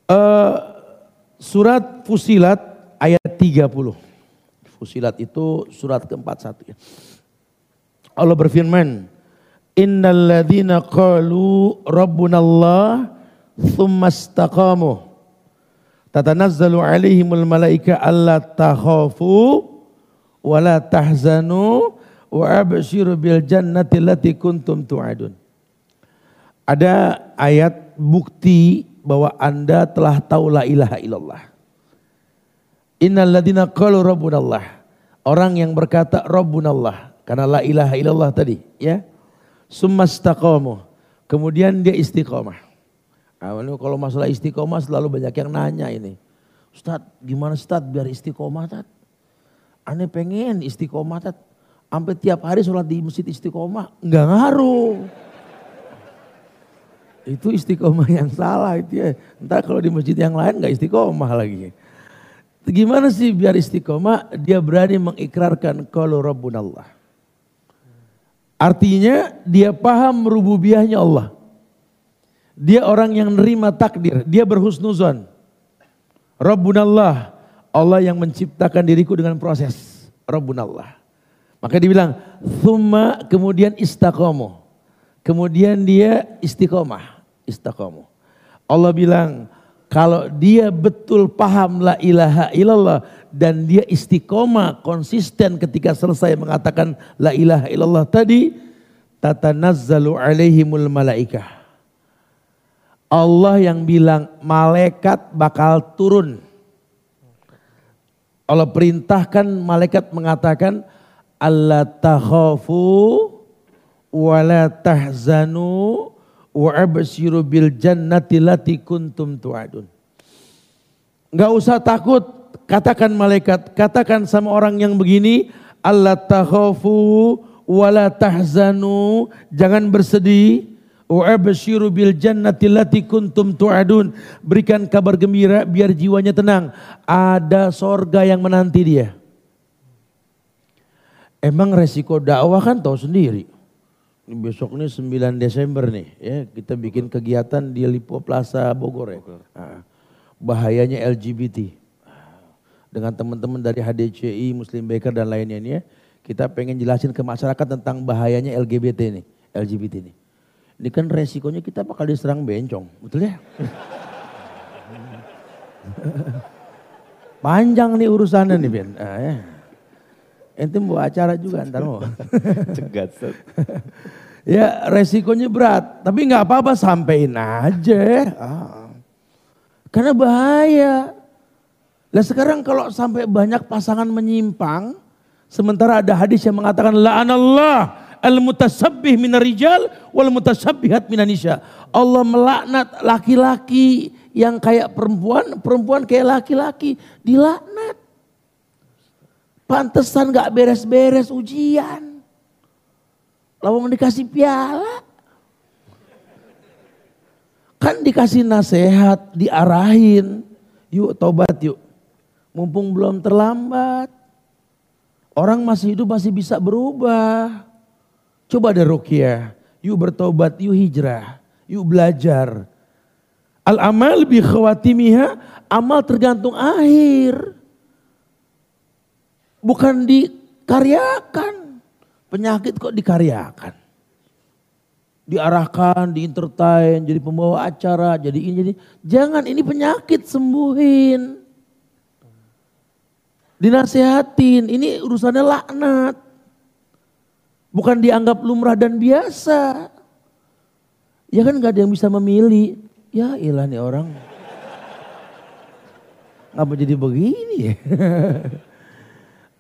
Uh, surat Fusilat ayat 30. Fusilat itu surat keempat satu ya. Allah berfirman, Innal ladhina qalu rabbunallah thumma istaqamu tatanazzalu alaihimul malaika alla takhafu wa la tahzanu wa abshiru bil jannati allati kuntum tu'adun. Ada ayat bukti bahwa Anda telah tahu la ilaha illallah. Innal ladina qalu rabbunallah. Orang yang berkata rabbunallah karena la ilaha illallah tadi, ya. Summa Kemudian dia istiqomah. Nah, kalau masalah istiqomah selalu banyak yang nanya ini. Ustadz gimana Ustadz biar istiqomah Tat? Aneh pengen istiqomah Tat. Sampai tiap hari sholat di masjid istiqomah. Enggak ngaruh. Itu istiqomah yang salah itu ya. Entar kalau di masjid yang lain enggak istiqomah lagi. Gimana sih biar istiqomah? Dia berani mengikrarkan kalau Rabbun Allah. Artinya dia paham rububiyahnya Allah. Dia orang yang nerima takdir, dia berhusnuzon. Rabbunallah, Allah yang menciptakan diriku dengan proses. Rabbunallah. Maka dibilang, thumma kemudian istakomo. Kemudian dia istiqomah, istiqomah. Allah bilang, kalau dia betul paham la ilaha illallah dan dia istiqomah konsisten ketika selesai mengatakan la ilaha illallah tadi, tatanazzalu alaihimul malaikah. Allah yang bilang malaikat bakal turun. Allah perintahkan malaikat mengatakan Allah takhafu wa la tahzanu wa abshiru bil jannati lati kuntum tu'adun. Enggak usah takut, katakan malaikat, katakan sama orang yang begini, Allah takhafu wa la tahzanu, jangan bersedih, Wa'abshiru bil jannati lati kuntum tu'adun. Berikan kabar gembira biar jiwanya tenang. Ada sorga yang menanti dia. Emang resiko dakwah kan tahu sendiri. Besok ini 9 Desember nih ya kita bikin kegiatan di Lipo Plaza Bogor ya. Nah, bahayanya LGBT. Dengan teman-teman dari HDCI, Muslim Baker dan lainnya ini ya, kita pengen jelasin ke masyarakat tentang bahayanya LGBT ini, LGBT ini. Ini kan resikonya kita bakal diserang bencong, betul ya? Panjang nih urusannya nih Ben. Nah, ya. Ente mau acara juga ntar mau. Cegat. ya resikonya berat, tapi nggak apa-apa sampein aja. Ah. Karena bahaya. Nah sekarang kalau sampai banyak pasangan menyimpang, sementara ada hadis yang mengatakan la'anallah al mutasabbih minar rijal wal mutasabbihat minan nisa. Allah melaknat laki-laki yang kayak perempuan, perempuan kayak laki-laki, dilaknat. Pantesan gak beres-beres ujian. Lawang dikasih piala. Kan dikasih nasihat, diarahin. Yuk tobat yuk. Mumpung belum terlambat. Orang masih hidup masih bisa berubah. Coba ada rukyah, yuk bertobat, yuk hijrah, yuk belajar. Al amal bi khawatimiha, amal tergantung akhir. Bukan dikaryakan. Penyakit kok dikaryakan. Diarahkan, dientertain, jadi pembawa acara, jadi ini, jadi jangan ini penyakit sembuhin. Dinasehatin, ini urusannya laknat. Bukan dianggap lumrah dan biasa. Ya kan gak ada yang bisa memilih. Ya ilah nih orang. Ngapa jadi begini ya?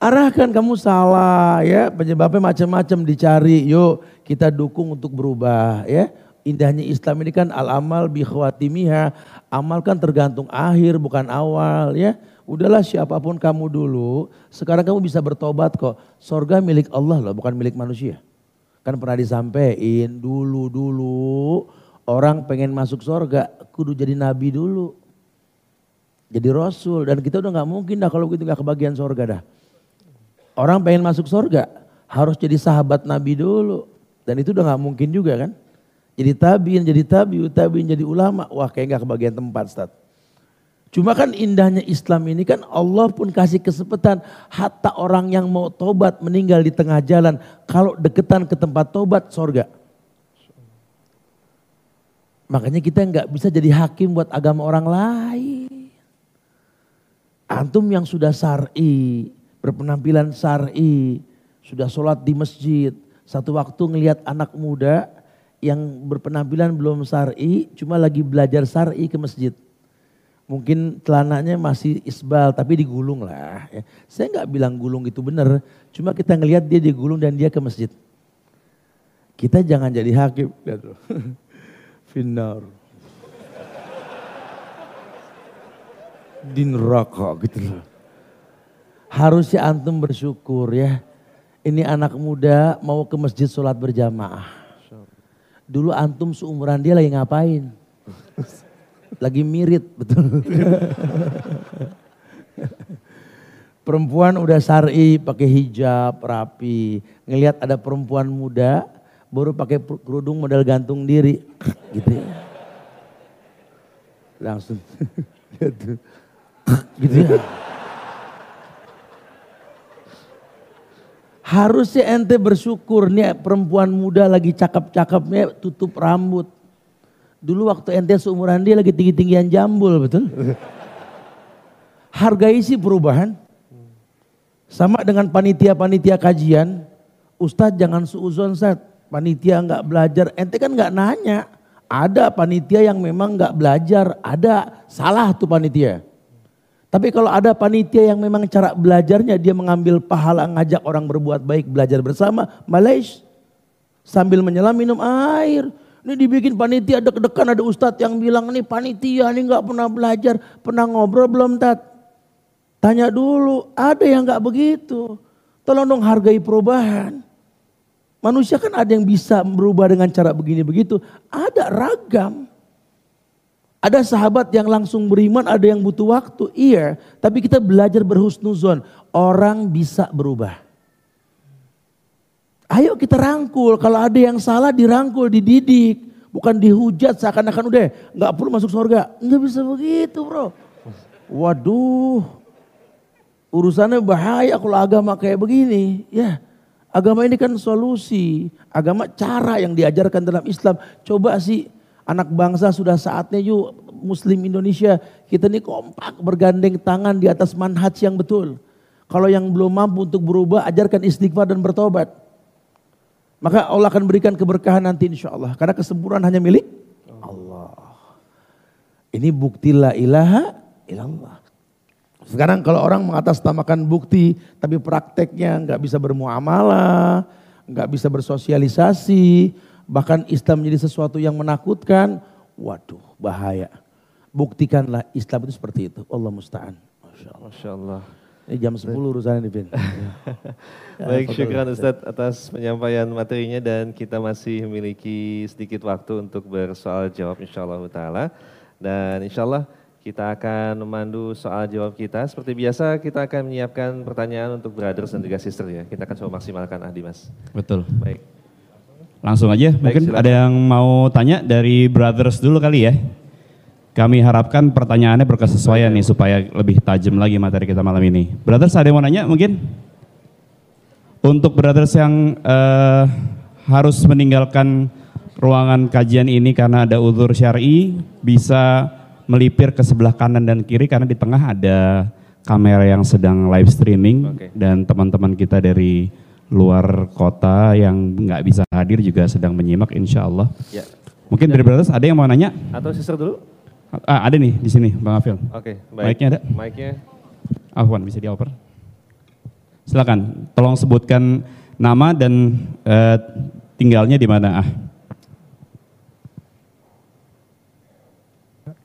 Arahkan kamu salah ya. Penyebabnya macam-macam dicari. Yuk kita dukung untuk berubah ya. Indahnya Islam ini kan al-amal bi khawatimiha. Amal kan tergantung akhir bukan awal ya udahlah siapa pun kamu dulu, sekarang kamu bisa bertobat kok. Sorga milik Allah loh, bukan milik manusia. Kan pernah disampaikan dulu-dulu orang pengen masuk sorga, kudu jadi nabi dulu. Jadi rasul, dan kita udah gak mungkin dah kalau gitu gak kebagian sorga dah. Orang pengen masuk sorga, harus jadi sahabat nabi dulu. Dan itu udah gak mungkin juga kan. Jadi tabiin, jadi tabiut, tabiin jadi ulama. Wah kayak gak kebagian tempat Ustaz. Cuma kan indahnya Islam ini kan Allah pun kasih kesempatan hatta orang yang mau tobat meninggal di tengah jalan kalau deketan ke tempat tobat sorga. Makanya kita nggak bisa jadi hakim buat agama orang lain. Antum yang sudah syar'i, berpenampilan syar'i, sudah sholat di masjid, satu waktu ngelihat anak muda yang berpenampilan belum syar'i, cuma lagi belajar syar'i ke masjid mungkin celananya masih isbal tapi digulung lah. Ya. Saya nggak bilang gulung itu benar, cuma kita ngelihat dia digulung dan dia ke masjid. Kita jangan jadi hakim, lihat loh. Finar. Di neraka gitu loh. Harusnya antum bersyukur ya. Ini anak muda mau ke masjid sholat berjamaah. Dulu antum seumuran dia lagi ngapain? lagi mirit betul. perempuan udah sari pakai hijab rapi, ngelihat ada perempuan muda baru pakai kerudung model gantung diri gitu ya. Langsung gitu ya. Harusnya ente bersyukur nih perempuan muda lagi cakep-cakepnya tutup rambut Dulu waktu ente seumuran dia lagi tinggi-tinggian jambul, betul? Hargai sih perubahan. Sama dengan panitia-panitia kajian, Ustadz jangan suuzon saat panitia nggak belajar, ente kan nggak nanya. Ada panitia yang memang nggak belajar, ada salah tuh panitia. Tapi kalau ada panitia yang memang cara belajarnya dia mengambil pahala ngajak orang berbuat baik belajar bersama, Malaysia sambil menyelam minum air. Ini dibikin panitia deg-degan ada ustadz yang bilang nih panitia ini nggak pernah belajar, pernah ngobrol belum tat? Tanya dulu, ada yang nggak begitu. Tolong dong hargai perubahan. Manusia kan ada yang bisa berubah dengan cara begini begitu. Ada ragam. Ada sahabat yang langsung beriman, ada yang butuh waktu. Iya, tapi kita belajar berhusnuzon. Orang bisa berubah. Ayo kita rangkul. Kalau ada yang salah dirangkul, dididik. Bukan dihujat seakan-akan udah nggak perlu masuk surga. Nggak bisa begitu bro. Waduh. Urusannya bahaya kalau agama kayak begini. Ya. Agama ini kan solusi, agama cara yang diajarkan dalam Islam. Coba sih anak bangsa sudah saatnya yuk Muslim Indonesia kita ini kompak bergandeng tangan di atas manhaj yang betul. Kalau yang belum mampu untuk berubah ajarkan istighfar dan bertobat. Maka Allah akan berikan keberkahan nanti insya Allah. Karena kesempurnaan hanya milik Allah. Ini bukti la ilaha illallah. Sekarang kalau orang mengatasnamakan bukti tapi prakteknya nggak bisa bermuamalah, nggak bisa bersosialisasi, bahkan Islam menjadi sesuatu yang menakutkan, waduh bahaya. Buktikanlah Islam itu seperti itu. Allah musta'an. Masya Allah. Masya Allah. Ini jam 10 urusan ini, Bin. ya, Baik, syukuran Ustadz atas penyampaian materinya dan kita masih memiliki sedikit waktu untuk bersoal jawab insya Allah ta'ala. Dan insya Allah kita akan memandu soal jawab kita. Seperti biasa kita akan menyiapkan pertanyaan untuk brothers dan juga sister ya. Kita akan coba maksimalkan Adi Mas. Betul. Baik. Langsung aja, Baik, mungkin silakan. ada yang mau tanya dari brothers dulu kali ya. Kami harapkan pertanyaannya berkesesuaian nih supaya lebih tajam lagi materi kita malam ini. Brothers ada yang mau nanya mungkin? Untuk brothers yang uh, harus meninggalkan ruangan kajian ini karena ada uzur syari, bisa melipir ke sebelah kanan dan kiri karena di tengah ada kamera yang sedang live streaming okay. dan teman-teman kita dari luar kota yang nggak bisa hadir juga sedang menyimak insya Allah. Ya. Mungkin dari brothers ada yang mau nanya? Atau sister dulu? Ah, ada nih di sini Bang Afil. Oke, okay, baik. Mic-nya ada? Mic-nya. Afwan bisa dioper. Silakan, tolong sebutkan nama dan uh, tinggalnya di mana ah.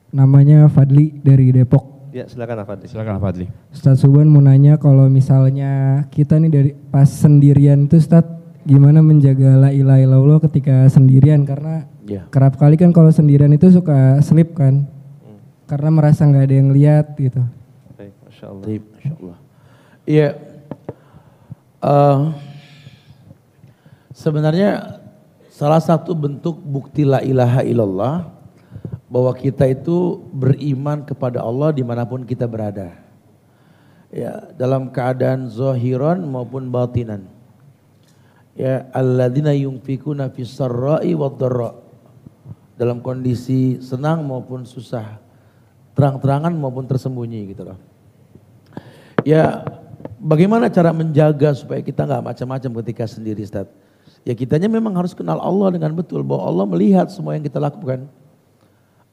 Namanya Fadli dari Depok. Ya, silakan Fadli. Silakan Fadli. Ustaz Suban mau nanya kalau misalnya kita nih dari pas sendirian itu Ustaz gimana menjaga la ilaha illallah ketika sendirian karena ya. kerap kali kan kalau sendirian itu suka slip kan. Hmm. Karena merasa nggak ada yang lihat gitu. Baik, Masya Allah. Masya Allah. Iya. Uh, sebenarnya salah satu bentuk bukti la ilaha illallah bahwa kita itu beriman kepada Allah di mana pun kita berada. Ya, dalam keadaan zahiran maupun batinan. Ya, alladzina yunfikuna fis sarra'i wad Dalam kondisi senang maupun susah. Terang-terangan maupun tersembunyi gitu loh. Ya, bagaimana cara menjaga supaya kita nggak macam-macam ketika sendiri, Ustaz? Ya kitanya memang harus kenal Allah dengan betul bahwa Allah melihat semua yang kita lakukan.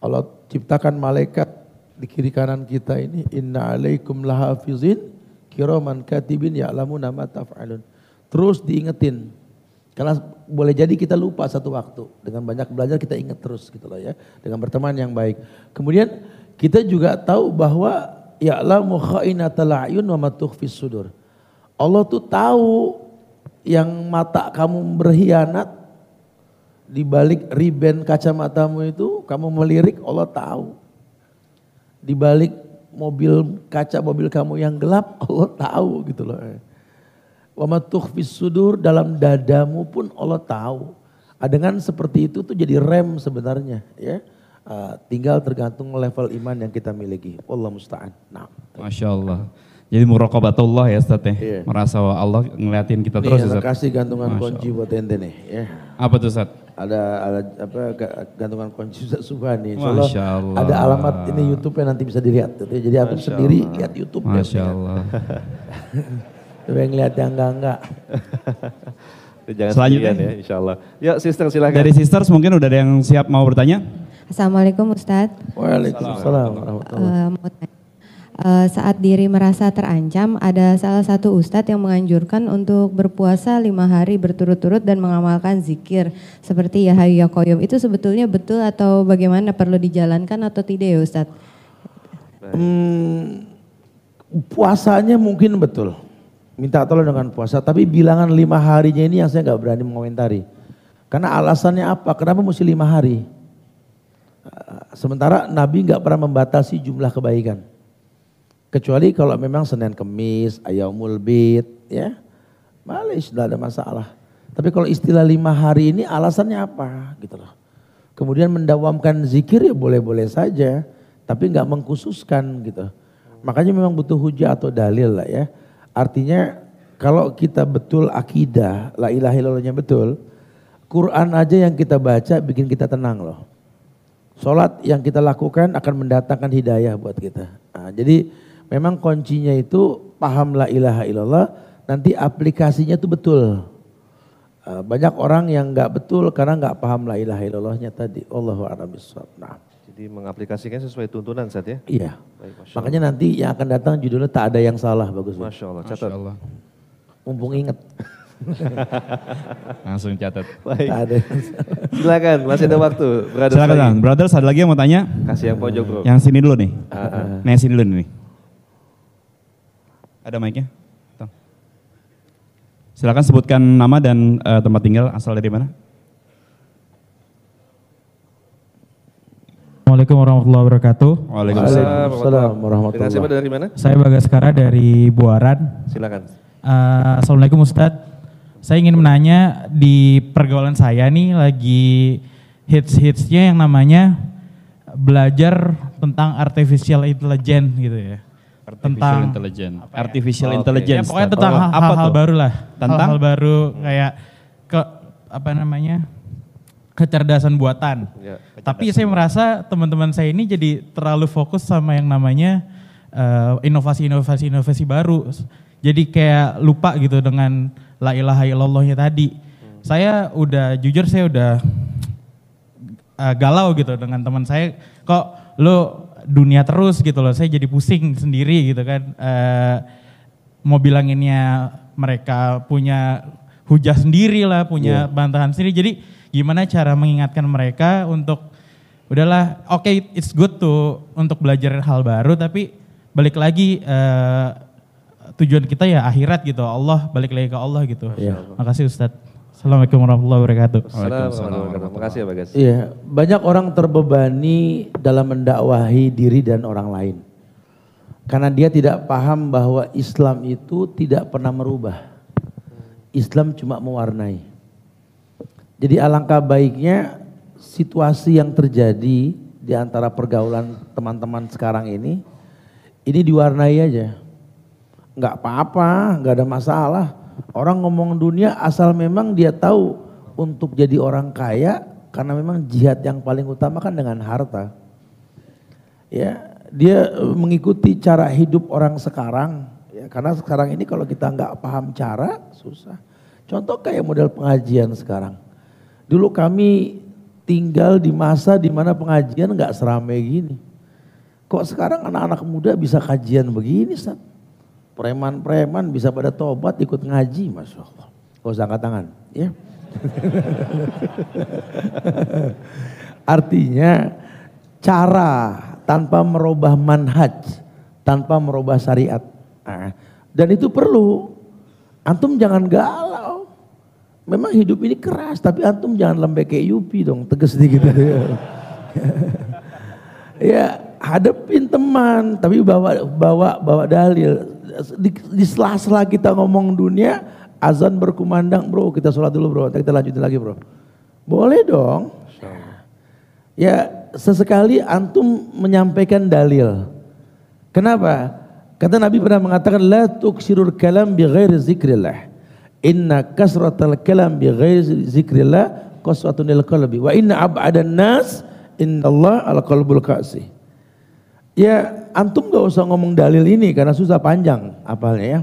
Allah ciptakan malaikat di kiri kanan kita ini inna alaikum lahafizin kiraman katibin ya'lamu nama taf'alun. Terus diingetin. Karena boleh jadi kita lupa satu waktu. Dengan banyak belajar kita ingat terus gitu loh ya. Dengan berteman yang baik. Kemudian kita juga tahu bahwa ya'lamu kha'inatal a'yun wa matukhfis sudur. Allah tuh tahu yang mata kamu berkhianat di balik riben kacamatamu itu kamu melirik Allah tahu. Di balik mobil kaca mobil kamu yang gelap Allah tahu gitu loh. Wa tukhfis sudur dalam dadamu pun Allah tahu. Ah, dengan seperti itu tuh jadi rem sebenarnya ya. Uh, tinggal tergantung level iman yang kita miliki. Allah musta'an. Nah. Masya Allah. Jadi muraqabatullah ya Ustaz ya. Iya. Merasa Allah ngeliatin kita terus Ustaz. kasih gantungan Masya kunci Allah. buat ente nih ya. Apa tuh Ustaz? Ada, ada apa gantungan kunci Ustaz Subhani. Masya Allah. Ada alamat ini YouTube-nya nanti bisa dilihat. Jadi aku sendiri Allah. lihat YouTube. Masya ya. Allah. Coba yang lihat yang enggak-enggak. Jangan Selanjutnya ya insya Allah. Ya sister silakan. Dari sisters mungkin udah ada yang siap mau bertanya? Assalamualaikum Ustadz. Waalaikumsalam. Uh, uh, saat diri merasa terancam, ada salah satu ustadz yang menganjurkan untuk berpuasa lima hari berturut-turut dan mengamalkan zikir seperti ya hayu koyum. Itu sebetulnya betul atau bagaimana perlu dijalankan atau tidak ya Ustadz? Hmm, puasanya mungkin betul. Minta tolong dengan puasa, tapi bilangan lima harinya ini yang saya nggak berani mengomentari. Karena alasannya apa? Kenapa mesti lima hari? Sementara Nabi nggak pernah membatasi jumlah kebaikan. Kecuali kalau memang Senin Kemis, Ayamul Bid, ya. Malis, tidak ada masalah. Tapi kalau istilah lima hari ini alasannya apa? Gitu loh. Kemudian mendawamkan zikir ya boleh-boleh saja. Tapi nggak mengkhususkan gitu. Makanya memang butuh hujah atau dalil lah ya. Artinya kalau kita betul akidah, la ilaha illallahnya betul, Quran aja yang kita baca bikin kita tenang loh. Sholat yang kita lakukan akan mendatangkan hidayah buat kita. Nah, jadi memang kuncinya itu paham la ilaha illallah, nanti aplikasinya itu betul. Uh, banyak orang yang nggak betul karena nggak paham la ilaha illallahnya tadi. Allahu a'lam Nah. Jadi mengaplikasikan sesuai tuntunan saat ya? Iya. Baik, Makanya nanti yang akan datang judulnya tak ada yang salah bagus. Masya Allah, catat. Masya Allah. Mumpung ingat. Langsung catat. Baik. Ada. Silakan, masih ada waktu. Brothers Silakan. Brothers ada lagi yang mau tanya? Kasih yang pojok, Bro. Yang sini dulu nih. Uh, uh. Nah, yang sini dulu nih. Ada mic-nya? Silakan sebutkan nama dan uh, tempat tinggal, asal dari mana? Assalamualaikum warahmatullahi wabarakatuh. Waalaikumsalam warahmatullahi wabarakatuh. dari mana? Saya Bagaskara dari Buaran. Silakan. Uh, Assalamualaikum Ustadz. Saya ingin menanya di pergaulan saya nih lagi hits-hitsnya yang namanya belajar tentang artificial intelligence gitu ya. Artificial tentang intelligence. Ya? Artificial oh, intelligence. Ya, pokoknya tentang hal-hal baru lah. Tentang hal-hal baru kayak ke apa namanya? kecerdasan buatan. Ya, kecerdasan. Tapi saya merasa teman-teman saya ini jadi terlalu fokus sama yang namanya inovasi-inovasi uh, inovasi baru. Jadi kayak lupa gitu dengan la ilaha illallahnya tadi. Hmm. Saya udah jujur saya udah uh, galau gitu dengan teman saya. Kok lo dunia terus gitu loh. Saya jadi pusing sendiri gitu kan. Uh, mau bilanginnya mereka punya hujah sendiri lah, punya yeah. bantahan sendiri. Jadi gimana cara mengingatkan mereka untuk udahlah oke okay, it's good tuh untuk belajar hal baru tapi balik lagi uh, tujuan kita ya akhirat gitu. Allah balik lagi ke Allah gitu. Ya. Makasih Ustadz. Assalamualaikum warahmatullahi wabarakatuh. Assalamualaikum Terima kasih ya Bagas. Iya, banyak orang terbebani dalam mendakwahi diri dan orang lain. Karena dia tidak paham bahwa Islam itu tidak pernah merubah. Islam cuma mewarnai. Jadi alangkah baiknya situasi yang terjadi di antara pergaulan teman-teman sekarang ini, ini diwarnai aja nggak apa-apa, nggak ada masalah. Orang ngomong dunia asal memang dia tahu untuk jadi orang kaya karena memang jihad yang paling utama kan dengan harta. Ya, dia mengikuti cara hidup orang sekarang. Ya, karena sekarang ini kalau kita nggak paham cara susah. Contoh kayak model pengajian sekarang. Dulu kami tinggal di masa di mana pengajian nggak seramai gini. Kok sekarang anak-anak muda bisa kajian begini, Ustaz? Preman-preman bisa pada tobat ikut ngaji, Masya Allah. Gak usah angkat tangan, ya. Artinya cara tanpa merubah manhaj, tanpa merubah syariat. Nah, dan itu perlu. Antum jangan galau. Memang hidup ini keras, tapi antum jangan lembek kayak Yupi dong, tegas sedikit. ya, hadapin teman, tapi bawa bawa bawa dalil di, di sela-sela kita ngomong dunia, azan berkumandang bro, kita sholat dulu bro, kita lanjutin lagi bro. Boleh dong. Ya sesekali antum menyampaikan dalil. Kenapa? Kata Nabi pernah mengatakan la tuksirul kalam bi ghairi zikrillah. Inna kasratal kalam bi ghairi zikrillah qaswatun lil qalbi wa inna ab'adan nas innallaha al qalbul qasih. Ya antum gak usah ngomong dalil ini karena susah panjang apalnya ya.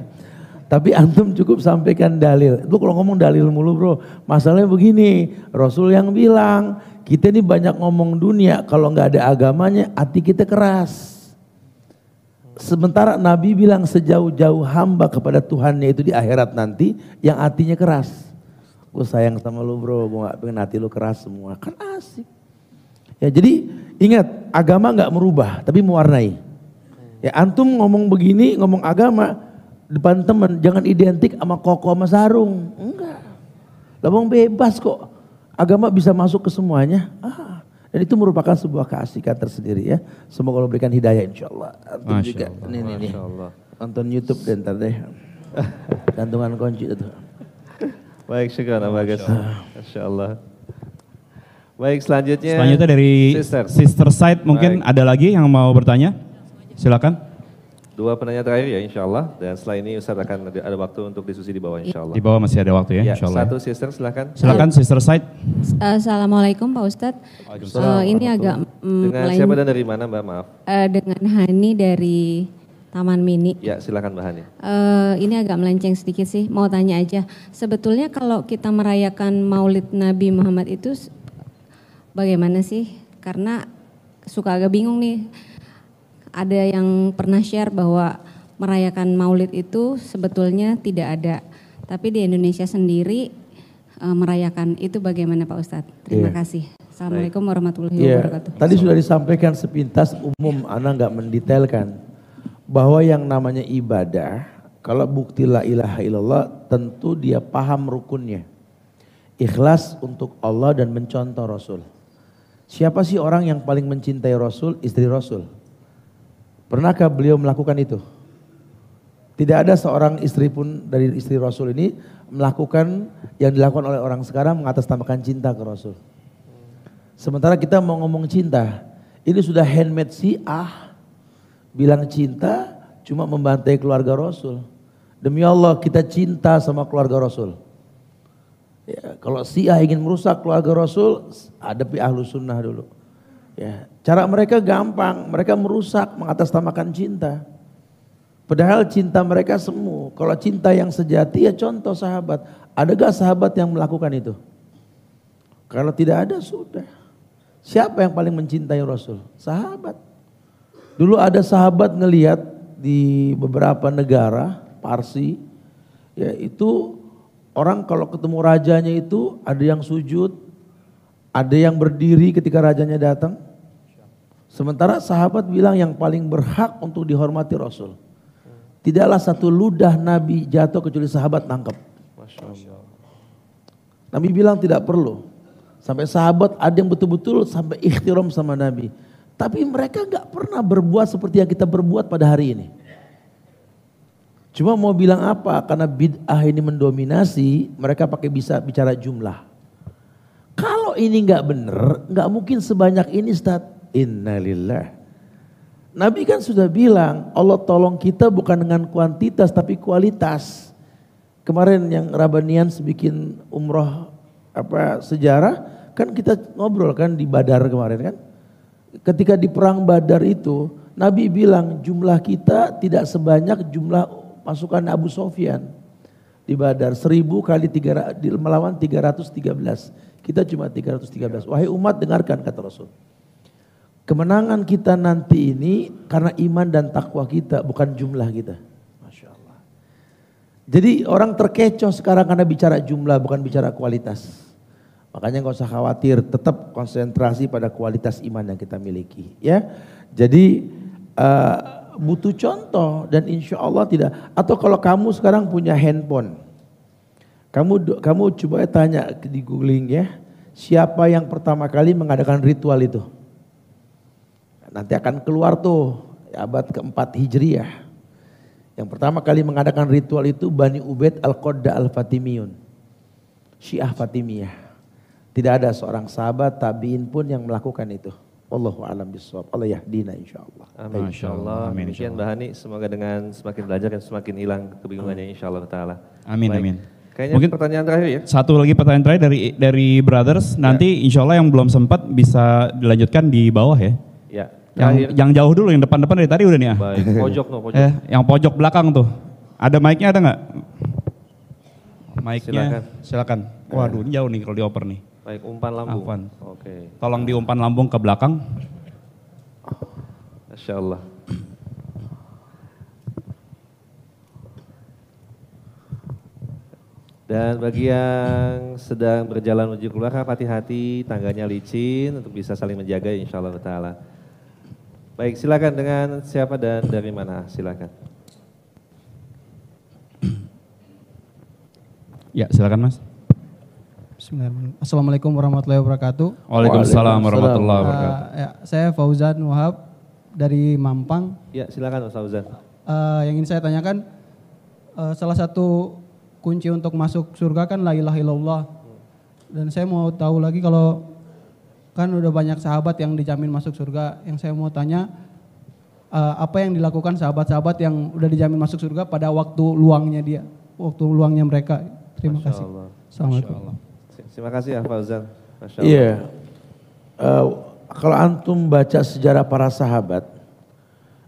Tapi antum cukup sampaikan dalil. Itu kalau ngomong dalil mulu bro. Masalahnya begini, Rasul yang bilang, kita ini banyak ngomong dunia, kalau nggak ada agamanya, hati kita keras. Sementara Nabi bilang sejauh-jauh hamba kepada Tuhannya itu di akhirat nanti, yang hatinya keras. Gue sayang sama lu bro, gue gak pengen hati lu keras semua. Kan asik. Ya jadi ingat, agama nggak merubah, tapi mewarnai. Ya antum ngomong begini, ngomong agama, depan teman jangan identik sama koko sama sarung. Enggak. Labang bebas kok. Agama bisa masuk ke semuanya. Ah. Dan itu merupakan sebuah keasikan tersendiri ya. Semoga Allah berikan hidayah insya Allah. Antum Masya juga. Allah. Nih, nih, nih. Nonton Youtube deh ntar deh. Gantungan kunci itu. Baik, syukur Bagus. Masya Allah. Baik, selanjutnya. Selanjutnya dari Sister, Sister Side mungkin Baik. ada lagi yang mau bertanya? Silakan. Dua penanya terakhir ya insya Allah. Dan setelah ini Ustaz akan ada waktu untuk diskusi di bawah insya Allah. Di bawah masih ada waktu ya, ya insya Allah. Satu sister silakan. Silakan sister side. Assalamualaikum Pak Ustadz. Uh, ini agak mm, Dengan siapa dan dari mana Mbak maaf? Uh, dengan Hani dari Taman Mini. Ya silakan Mbak Hani. Uh, ini agak melenceng sedikit sih, mau tanya aja. Sebetulnya kalau kita merayakan maulid Nabi Muhammad itu bagaimana sih? Karena suka agak bingung nih ada yang pernah share bahwa merayakan Maulid itu sebetulnya tidak ada, tapi di Indonesia sendiri e, merayakan itu bagaimana Pak Ustadz? Terima yeah. kasih. Assalamualaikum warahmatullahi yeah. wabarakatuh. Tadi sudah disampaikan sepintas umum, Anda nggak mendetailkan bahwa yang namanya ibadah, kalau bukti la ilaha illallah tentu dia paham rukunnya. Ikhlas untuk Allah dan mencontoh Rasul. Siapa sih orang yang paling mencintai Rasul? Istri Rasul. Pernahkah beliau melakukan itu? Tidak ada seorang istri pun dari istri Rasul ini melakukan yang dilakukan oleh orang sekarang mengatasnamakan cinta ke Rasul. Sementara kita mau ngomong cinta, ini sudah handmade si ah bilang cinta cuma membantai keluarga Rasul. Demi Allah kita cinta sama keluarga Rasul. Ya, kalau si ah ingin merusak keluarga Rasul, hadapi ahlu sunnah dulu. Ya, cara mereka gampang, mereka merusak mengatasnamakan cinta. Padahal cinta mereka semu. Kalau cinta yang sejati ya contoh sahabat. Adakah sahabat yang melakukan itu? Kalau tidak ada sudah. Siapa yang paling mencintai Rasul? Sahabat. Dulu ada sahabat ngelihat di beberapa negara Parsi, ya itu orang kalau ketemu rajanya itu ada yang sujud, ada yang berdiri ketika rajanya datang. Sementara sahabat bilang yang paling berhak untuk dihormati Rasul. Tidaklah satu ludah Nabi jatuh kecuali sahabat nangkep. Nabi bilang tidak perlu. Sampai sahabat ada yang betul-betul sampai ikhtiram sama Nabi. Tapi mereka nggak pernah berbuat seperti yang kita berbuat pada hari ini. Cuma mau bilang apa? Karena bid'ah ini mendominasi, mereka pakai bisa bicara jumlah. Kalau ini nggak benar, nggak mungkin sebanyak ini Ustaz. Innalillah. Nabi kan sudah bilang, Allah tolong kita bukan dengan kuantitas tapi kualitas. Kemarin yang Rabanian bikin umroh apa sejarah, kan kita ngobrol kan di Badar kemarin kan. Ketika di perang Badar itu, Nabi bilang jumlah kita tidak sebanyak jumlah pasukan Abu Sofyan di Badar. Seribu kali tiga, melawan 313. Kita cuma 313. Wahai umat dengarkan kata Rasul. Kemenangan kita nanti ini karena iman dan takwa kita bukan jumlah kita. Masya Allah. Jadi orang terkecoh sekarang karena bicara jumlah bukan bicara kualitas. Makanya nggak usah khawatir, tetap konsentrasi pada kualitas iman yang kita miliki. Ya, jadi uh, butuh contoh dan insya Allah tidak. Atau kalau kamu sekarang punya handphone, kamu kamu coba tanya di googling ya, siapa yang pertama kali mengadakan ritual itu? Nanti akan keluar tuh abad keempat Hijriah. Yang pertama kali mengadakan ritual itu Bani Ubaid Al-Qadda Al-Fatimiyun. Syiah Fatimiyah. Tidak ada seorang sahabat tabiin pun yang melakukan itu. Wallahu alam bisawab. Allah yahdina insyaallah. Amin insyaallah. Amin. Demikian Mbak semaga dengan semakin belajar dan semakin hilang kebingungannya insyaallah taala. Amin Baik. amin. Kayaknya Mungkin pertanyaan terakhir ya. Satu lagi pertanyaan terakhir dari dari brothers. Ya. Nanti insya Allah yang belum sempat bisa dilanjutkan di bawah ya. Ya. Yang, yang jauh dulu, yang depan-depan dari tadi udah nih ya. Baik. Pojok no, pojok. Eh, yang pojok belakang tuh. Ada mic-nya ada nggak? Mic-nya silakan. silakan. Waduh, ini jauh nih kalau dioper nih. Baik, umpan lambung. Oke. Okay. Tolong diumpan lambung ke belakang. Masya Allah. Dan bagi yang sedang berjalan menuju keluar, hati-hati tangganya licin untuk bisa saling menjaga insya Allah ta'ala. Baik, silakan dengan siapa dan dari mana? Silakan. Ya, silakan Mas. Assalamualaikum warahmatullahi wabarakatuh. Waalaikumsalam warahmatullahi wabarakatuh. Uh, ya, saya Fauzan Wahab dari Mampang. Ya, silakan Mas Fauzan. Uh, yang ingin saya tanyakan, uh, salah satu kunci untuk masuk surga kan la ilaha illallah. Dan saya mau tahu lagi kalau kan udah banyak sahabat yang dijamin masuk surga. Yang saya mau tanya uh, apa yang dilakukan sahabat-sahabat yang udah dijamin masuk surga pada waktu luangnya dia, waktu luangnya mereka. Terima Masya kasih. Allah. Assalamualaikum. Allah. Terima kasih ya Fauzan. Iya. Uh, kalau antum baca sejarah para sahabat,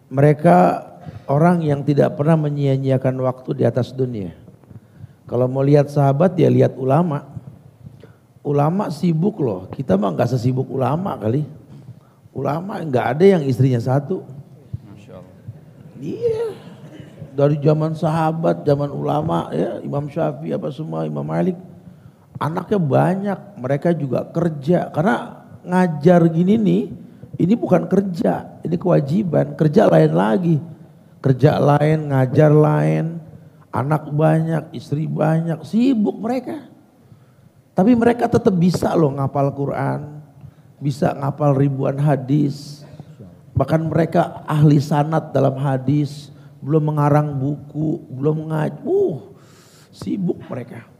mereka orang yang tidak pernah menyia-nyiakan waktu di atas dunia. Kalau mau lihat sahabat ya lihat ulama. Ulama sibuk loh, kita mah nggak sesibuk ulama kali. Ulama nggak ada yang istrinya satu. Iya. Dari zaman sahabat, zaman ulama ya, Imam Syafi'i apa semua, Imam Malik. Anaknya banyak, mereka juga kerja. Karena ngajar gini nih, ini bukan kerja, ini kewajiban. Kerja lain lagi. Kerja lain, ngajar lain, Anak banyak, istri banyak, sibuk mereka. Tapi mereka tetap bisa loh ngapal Quran, bisa ngapal ribuan hadis. Bahkan mereka ahli sanat dalam hadis, belum mengarang buku, belum ngaji. Uh, sibuk mereka.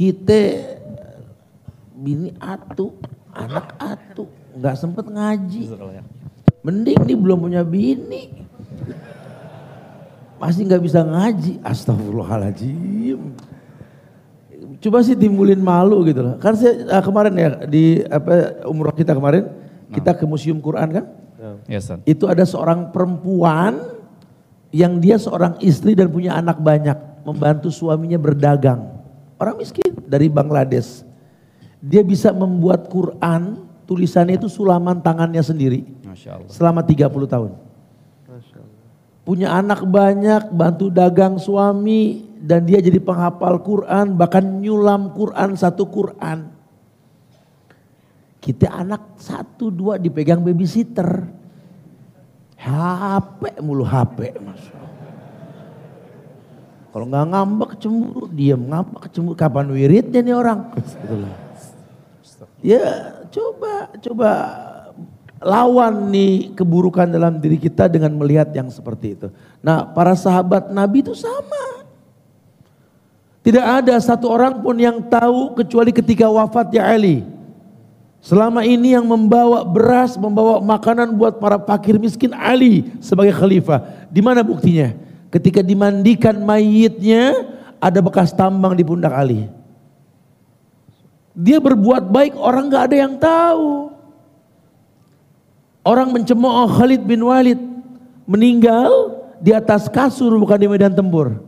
Kita bini atu, anak atu, nggak sempet ngaji. Mending nih belum punya bini, masih nggak bisa ngaji. Astagfirullahaladzim. Coba sih timbulin malu gitu loh. Kan saya uh, kemarin ya di apa umroh kita kemarin nah. kita ke museum Quran kan? Yes, ya. Itu ada seorang perempuan yang dia seorang istri dan punya anak banyak, membantu suaminya berdagang. Orang miskin dari Bangladesh. Dia bisa membuat Quran, tulisannya itu sulaman tangannya sendiri. Selama 30 tahun punya anak banyak, bantu dagang suami, dan dia jadi penghafal Quran, bahkan nyulam Quran satu Quran. Kita anak satu dua dipegang babysitter. HP mulu HP. Kalau nggak ngambek cemburu, diam ngambek cemburu. Kapan wiridnya nih orang? Ya coba, coba lawan nih keburukan dalam diri kita dengan melihat yang seperti itu. Nah para sahabat Nabi itu sama. Tidak ada satu orang pun yang tahu kecuali ketika wafatnya Ali. Selama ini yang membawa beras, membawa makanan buat para fakir miskin Ali sebagai khalifah. Di mana buktinya? Ketika dimandikan mayitnya ada bekas tambang di pundak Ali. Dia berbuat baik orang nggak ada yang tahu. Orang mencemooh Khalid bin Walid meninggal di atas kasur bukan di medan tempur.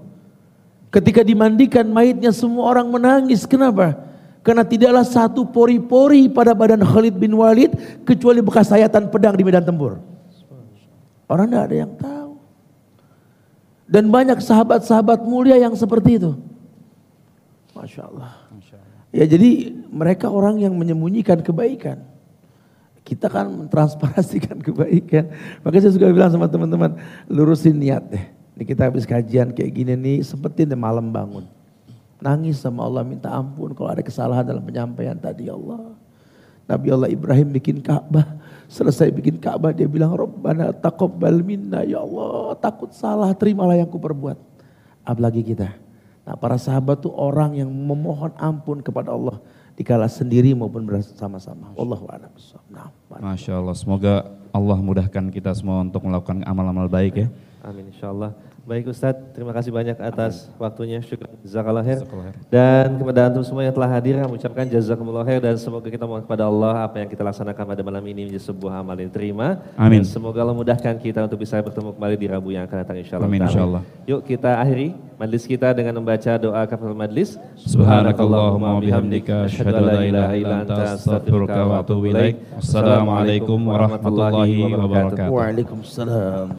Ketika dimandikan mayitnya semua orang menangis. Kenapa? Karena tidaklah satu pori-pori pada badan Khalid bin Walid kecuali bekas sayatan pedang di medan tempur. Orang tidak ada yang tahu. Dan banyak sahabat-sahabat mulia yang seperti itu. Masya Allah. Ya jadi mereka orang yang menyembunyikan kebaikan. Kita kan mentransparasikan kebaikan. Makanya saya suka bilang sama teman-teman, lurusin niat deh. Ini kita habis kajian kayak gini nih, sempetin deh malam bangun. Nangis sama Allah, minta ampun kalau ada kesalahan dalam penyampaian tadi ya Allah. Nabi Allah Ibrahim bikin Ka'bah, selesai bikin Ka'bah dia bilang, Rabbana taqabbal minna ya Allah, takut salah, terimalah yang ku perbuat. Apalagi kita. Nah para sahabat tuh orang yang memohon ampun kepada Allah dikala sendiri maupun bersama-sama. Wallahu a'lam nah, Masya Allah, semoga Allah mudahkan kita semua untuk melakukan amal-amal baik ya. Amin insya Allah. Baik Ustadz, terima kasih banyak atas Amin. waktunya. Syukur jazakallah khair. Dan kepada antum semua yang telah hadir, kami ucapkan jazakumullah khair dan semoga kita mohon kepada Allah apa yang kita laksanakan pada malam ini menjadi sebuah amal yang diterima. Amin. Dan semoga Allah mudahkan kita untuk bisa bertemu kembali di Rabu yang akan datang insyaallah. Amin insyaallah. Yuk kita akhiri majlis kita dengan membaca doa kafaratul majlis. Subhanakallahumma bihamdika asyhadu an la ilaha illa anta astaghfiruka wa atubu ilaik. Assalamualaikum warahmatullahi wabarakatuh. Waalaikumsalam.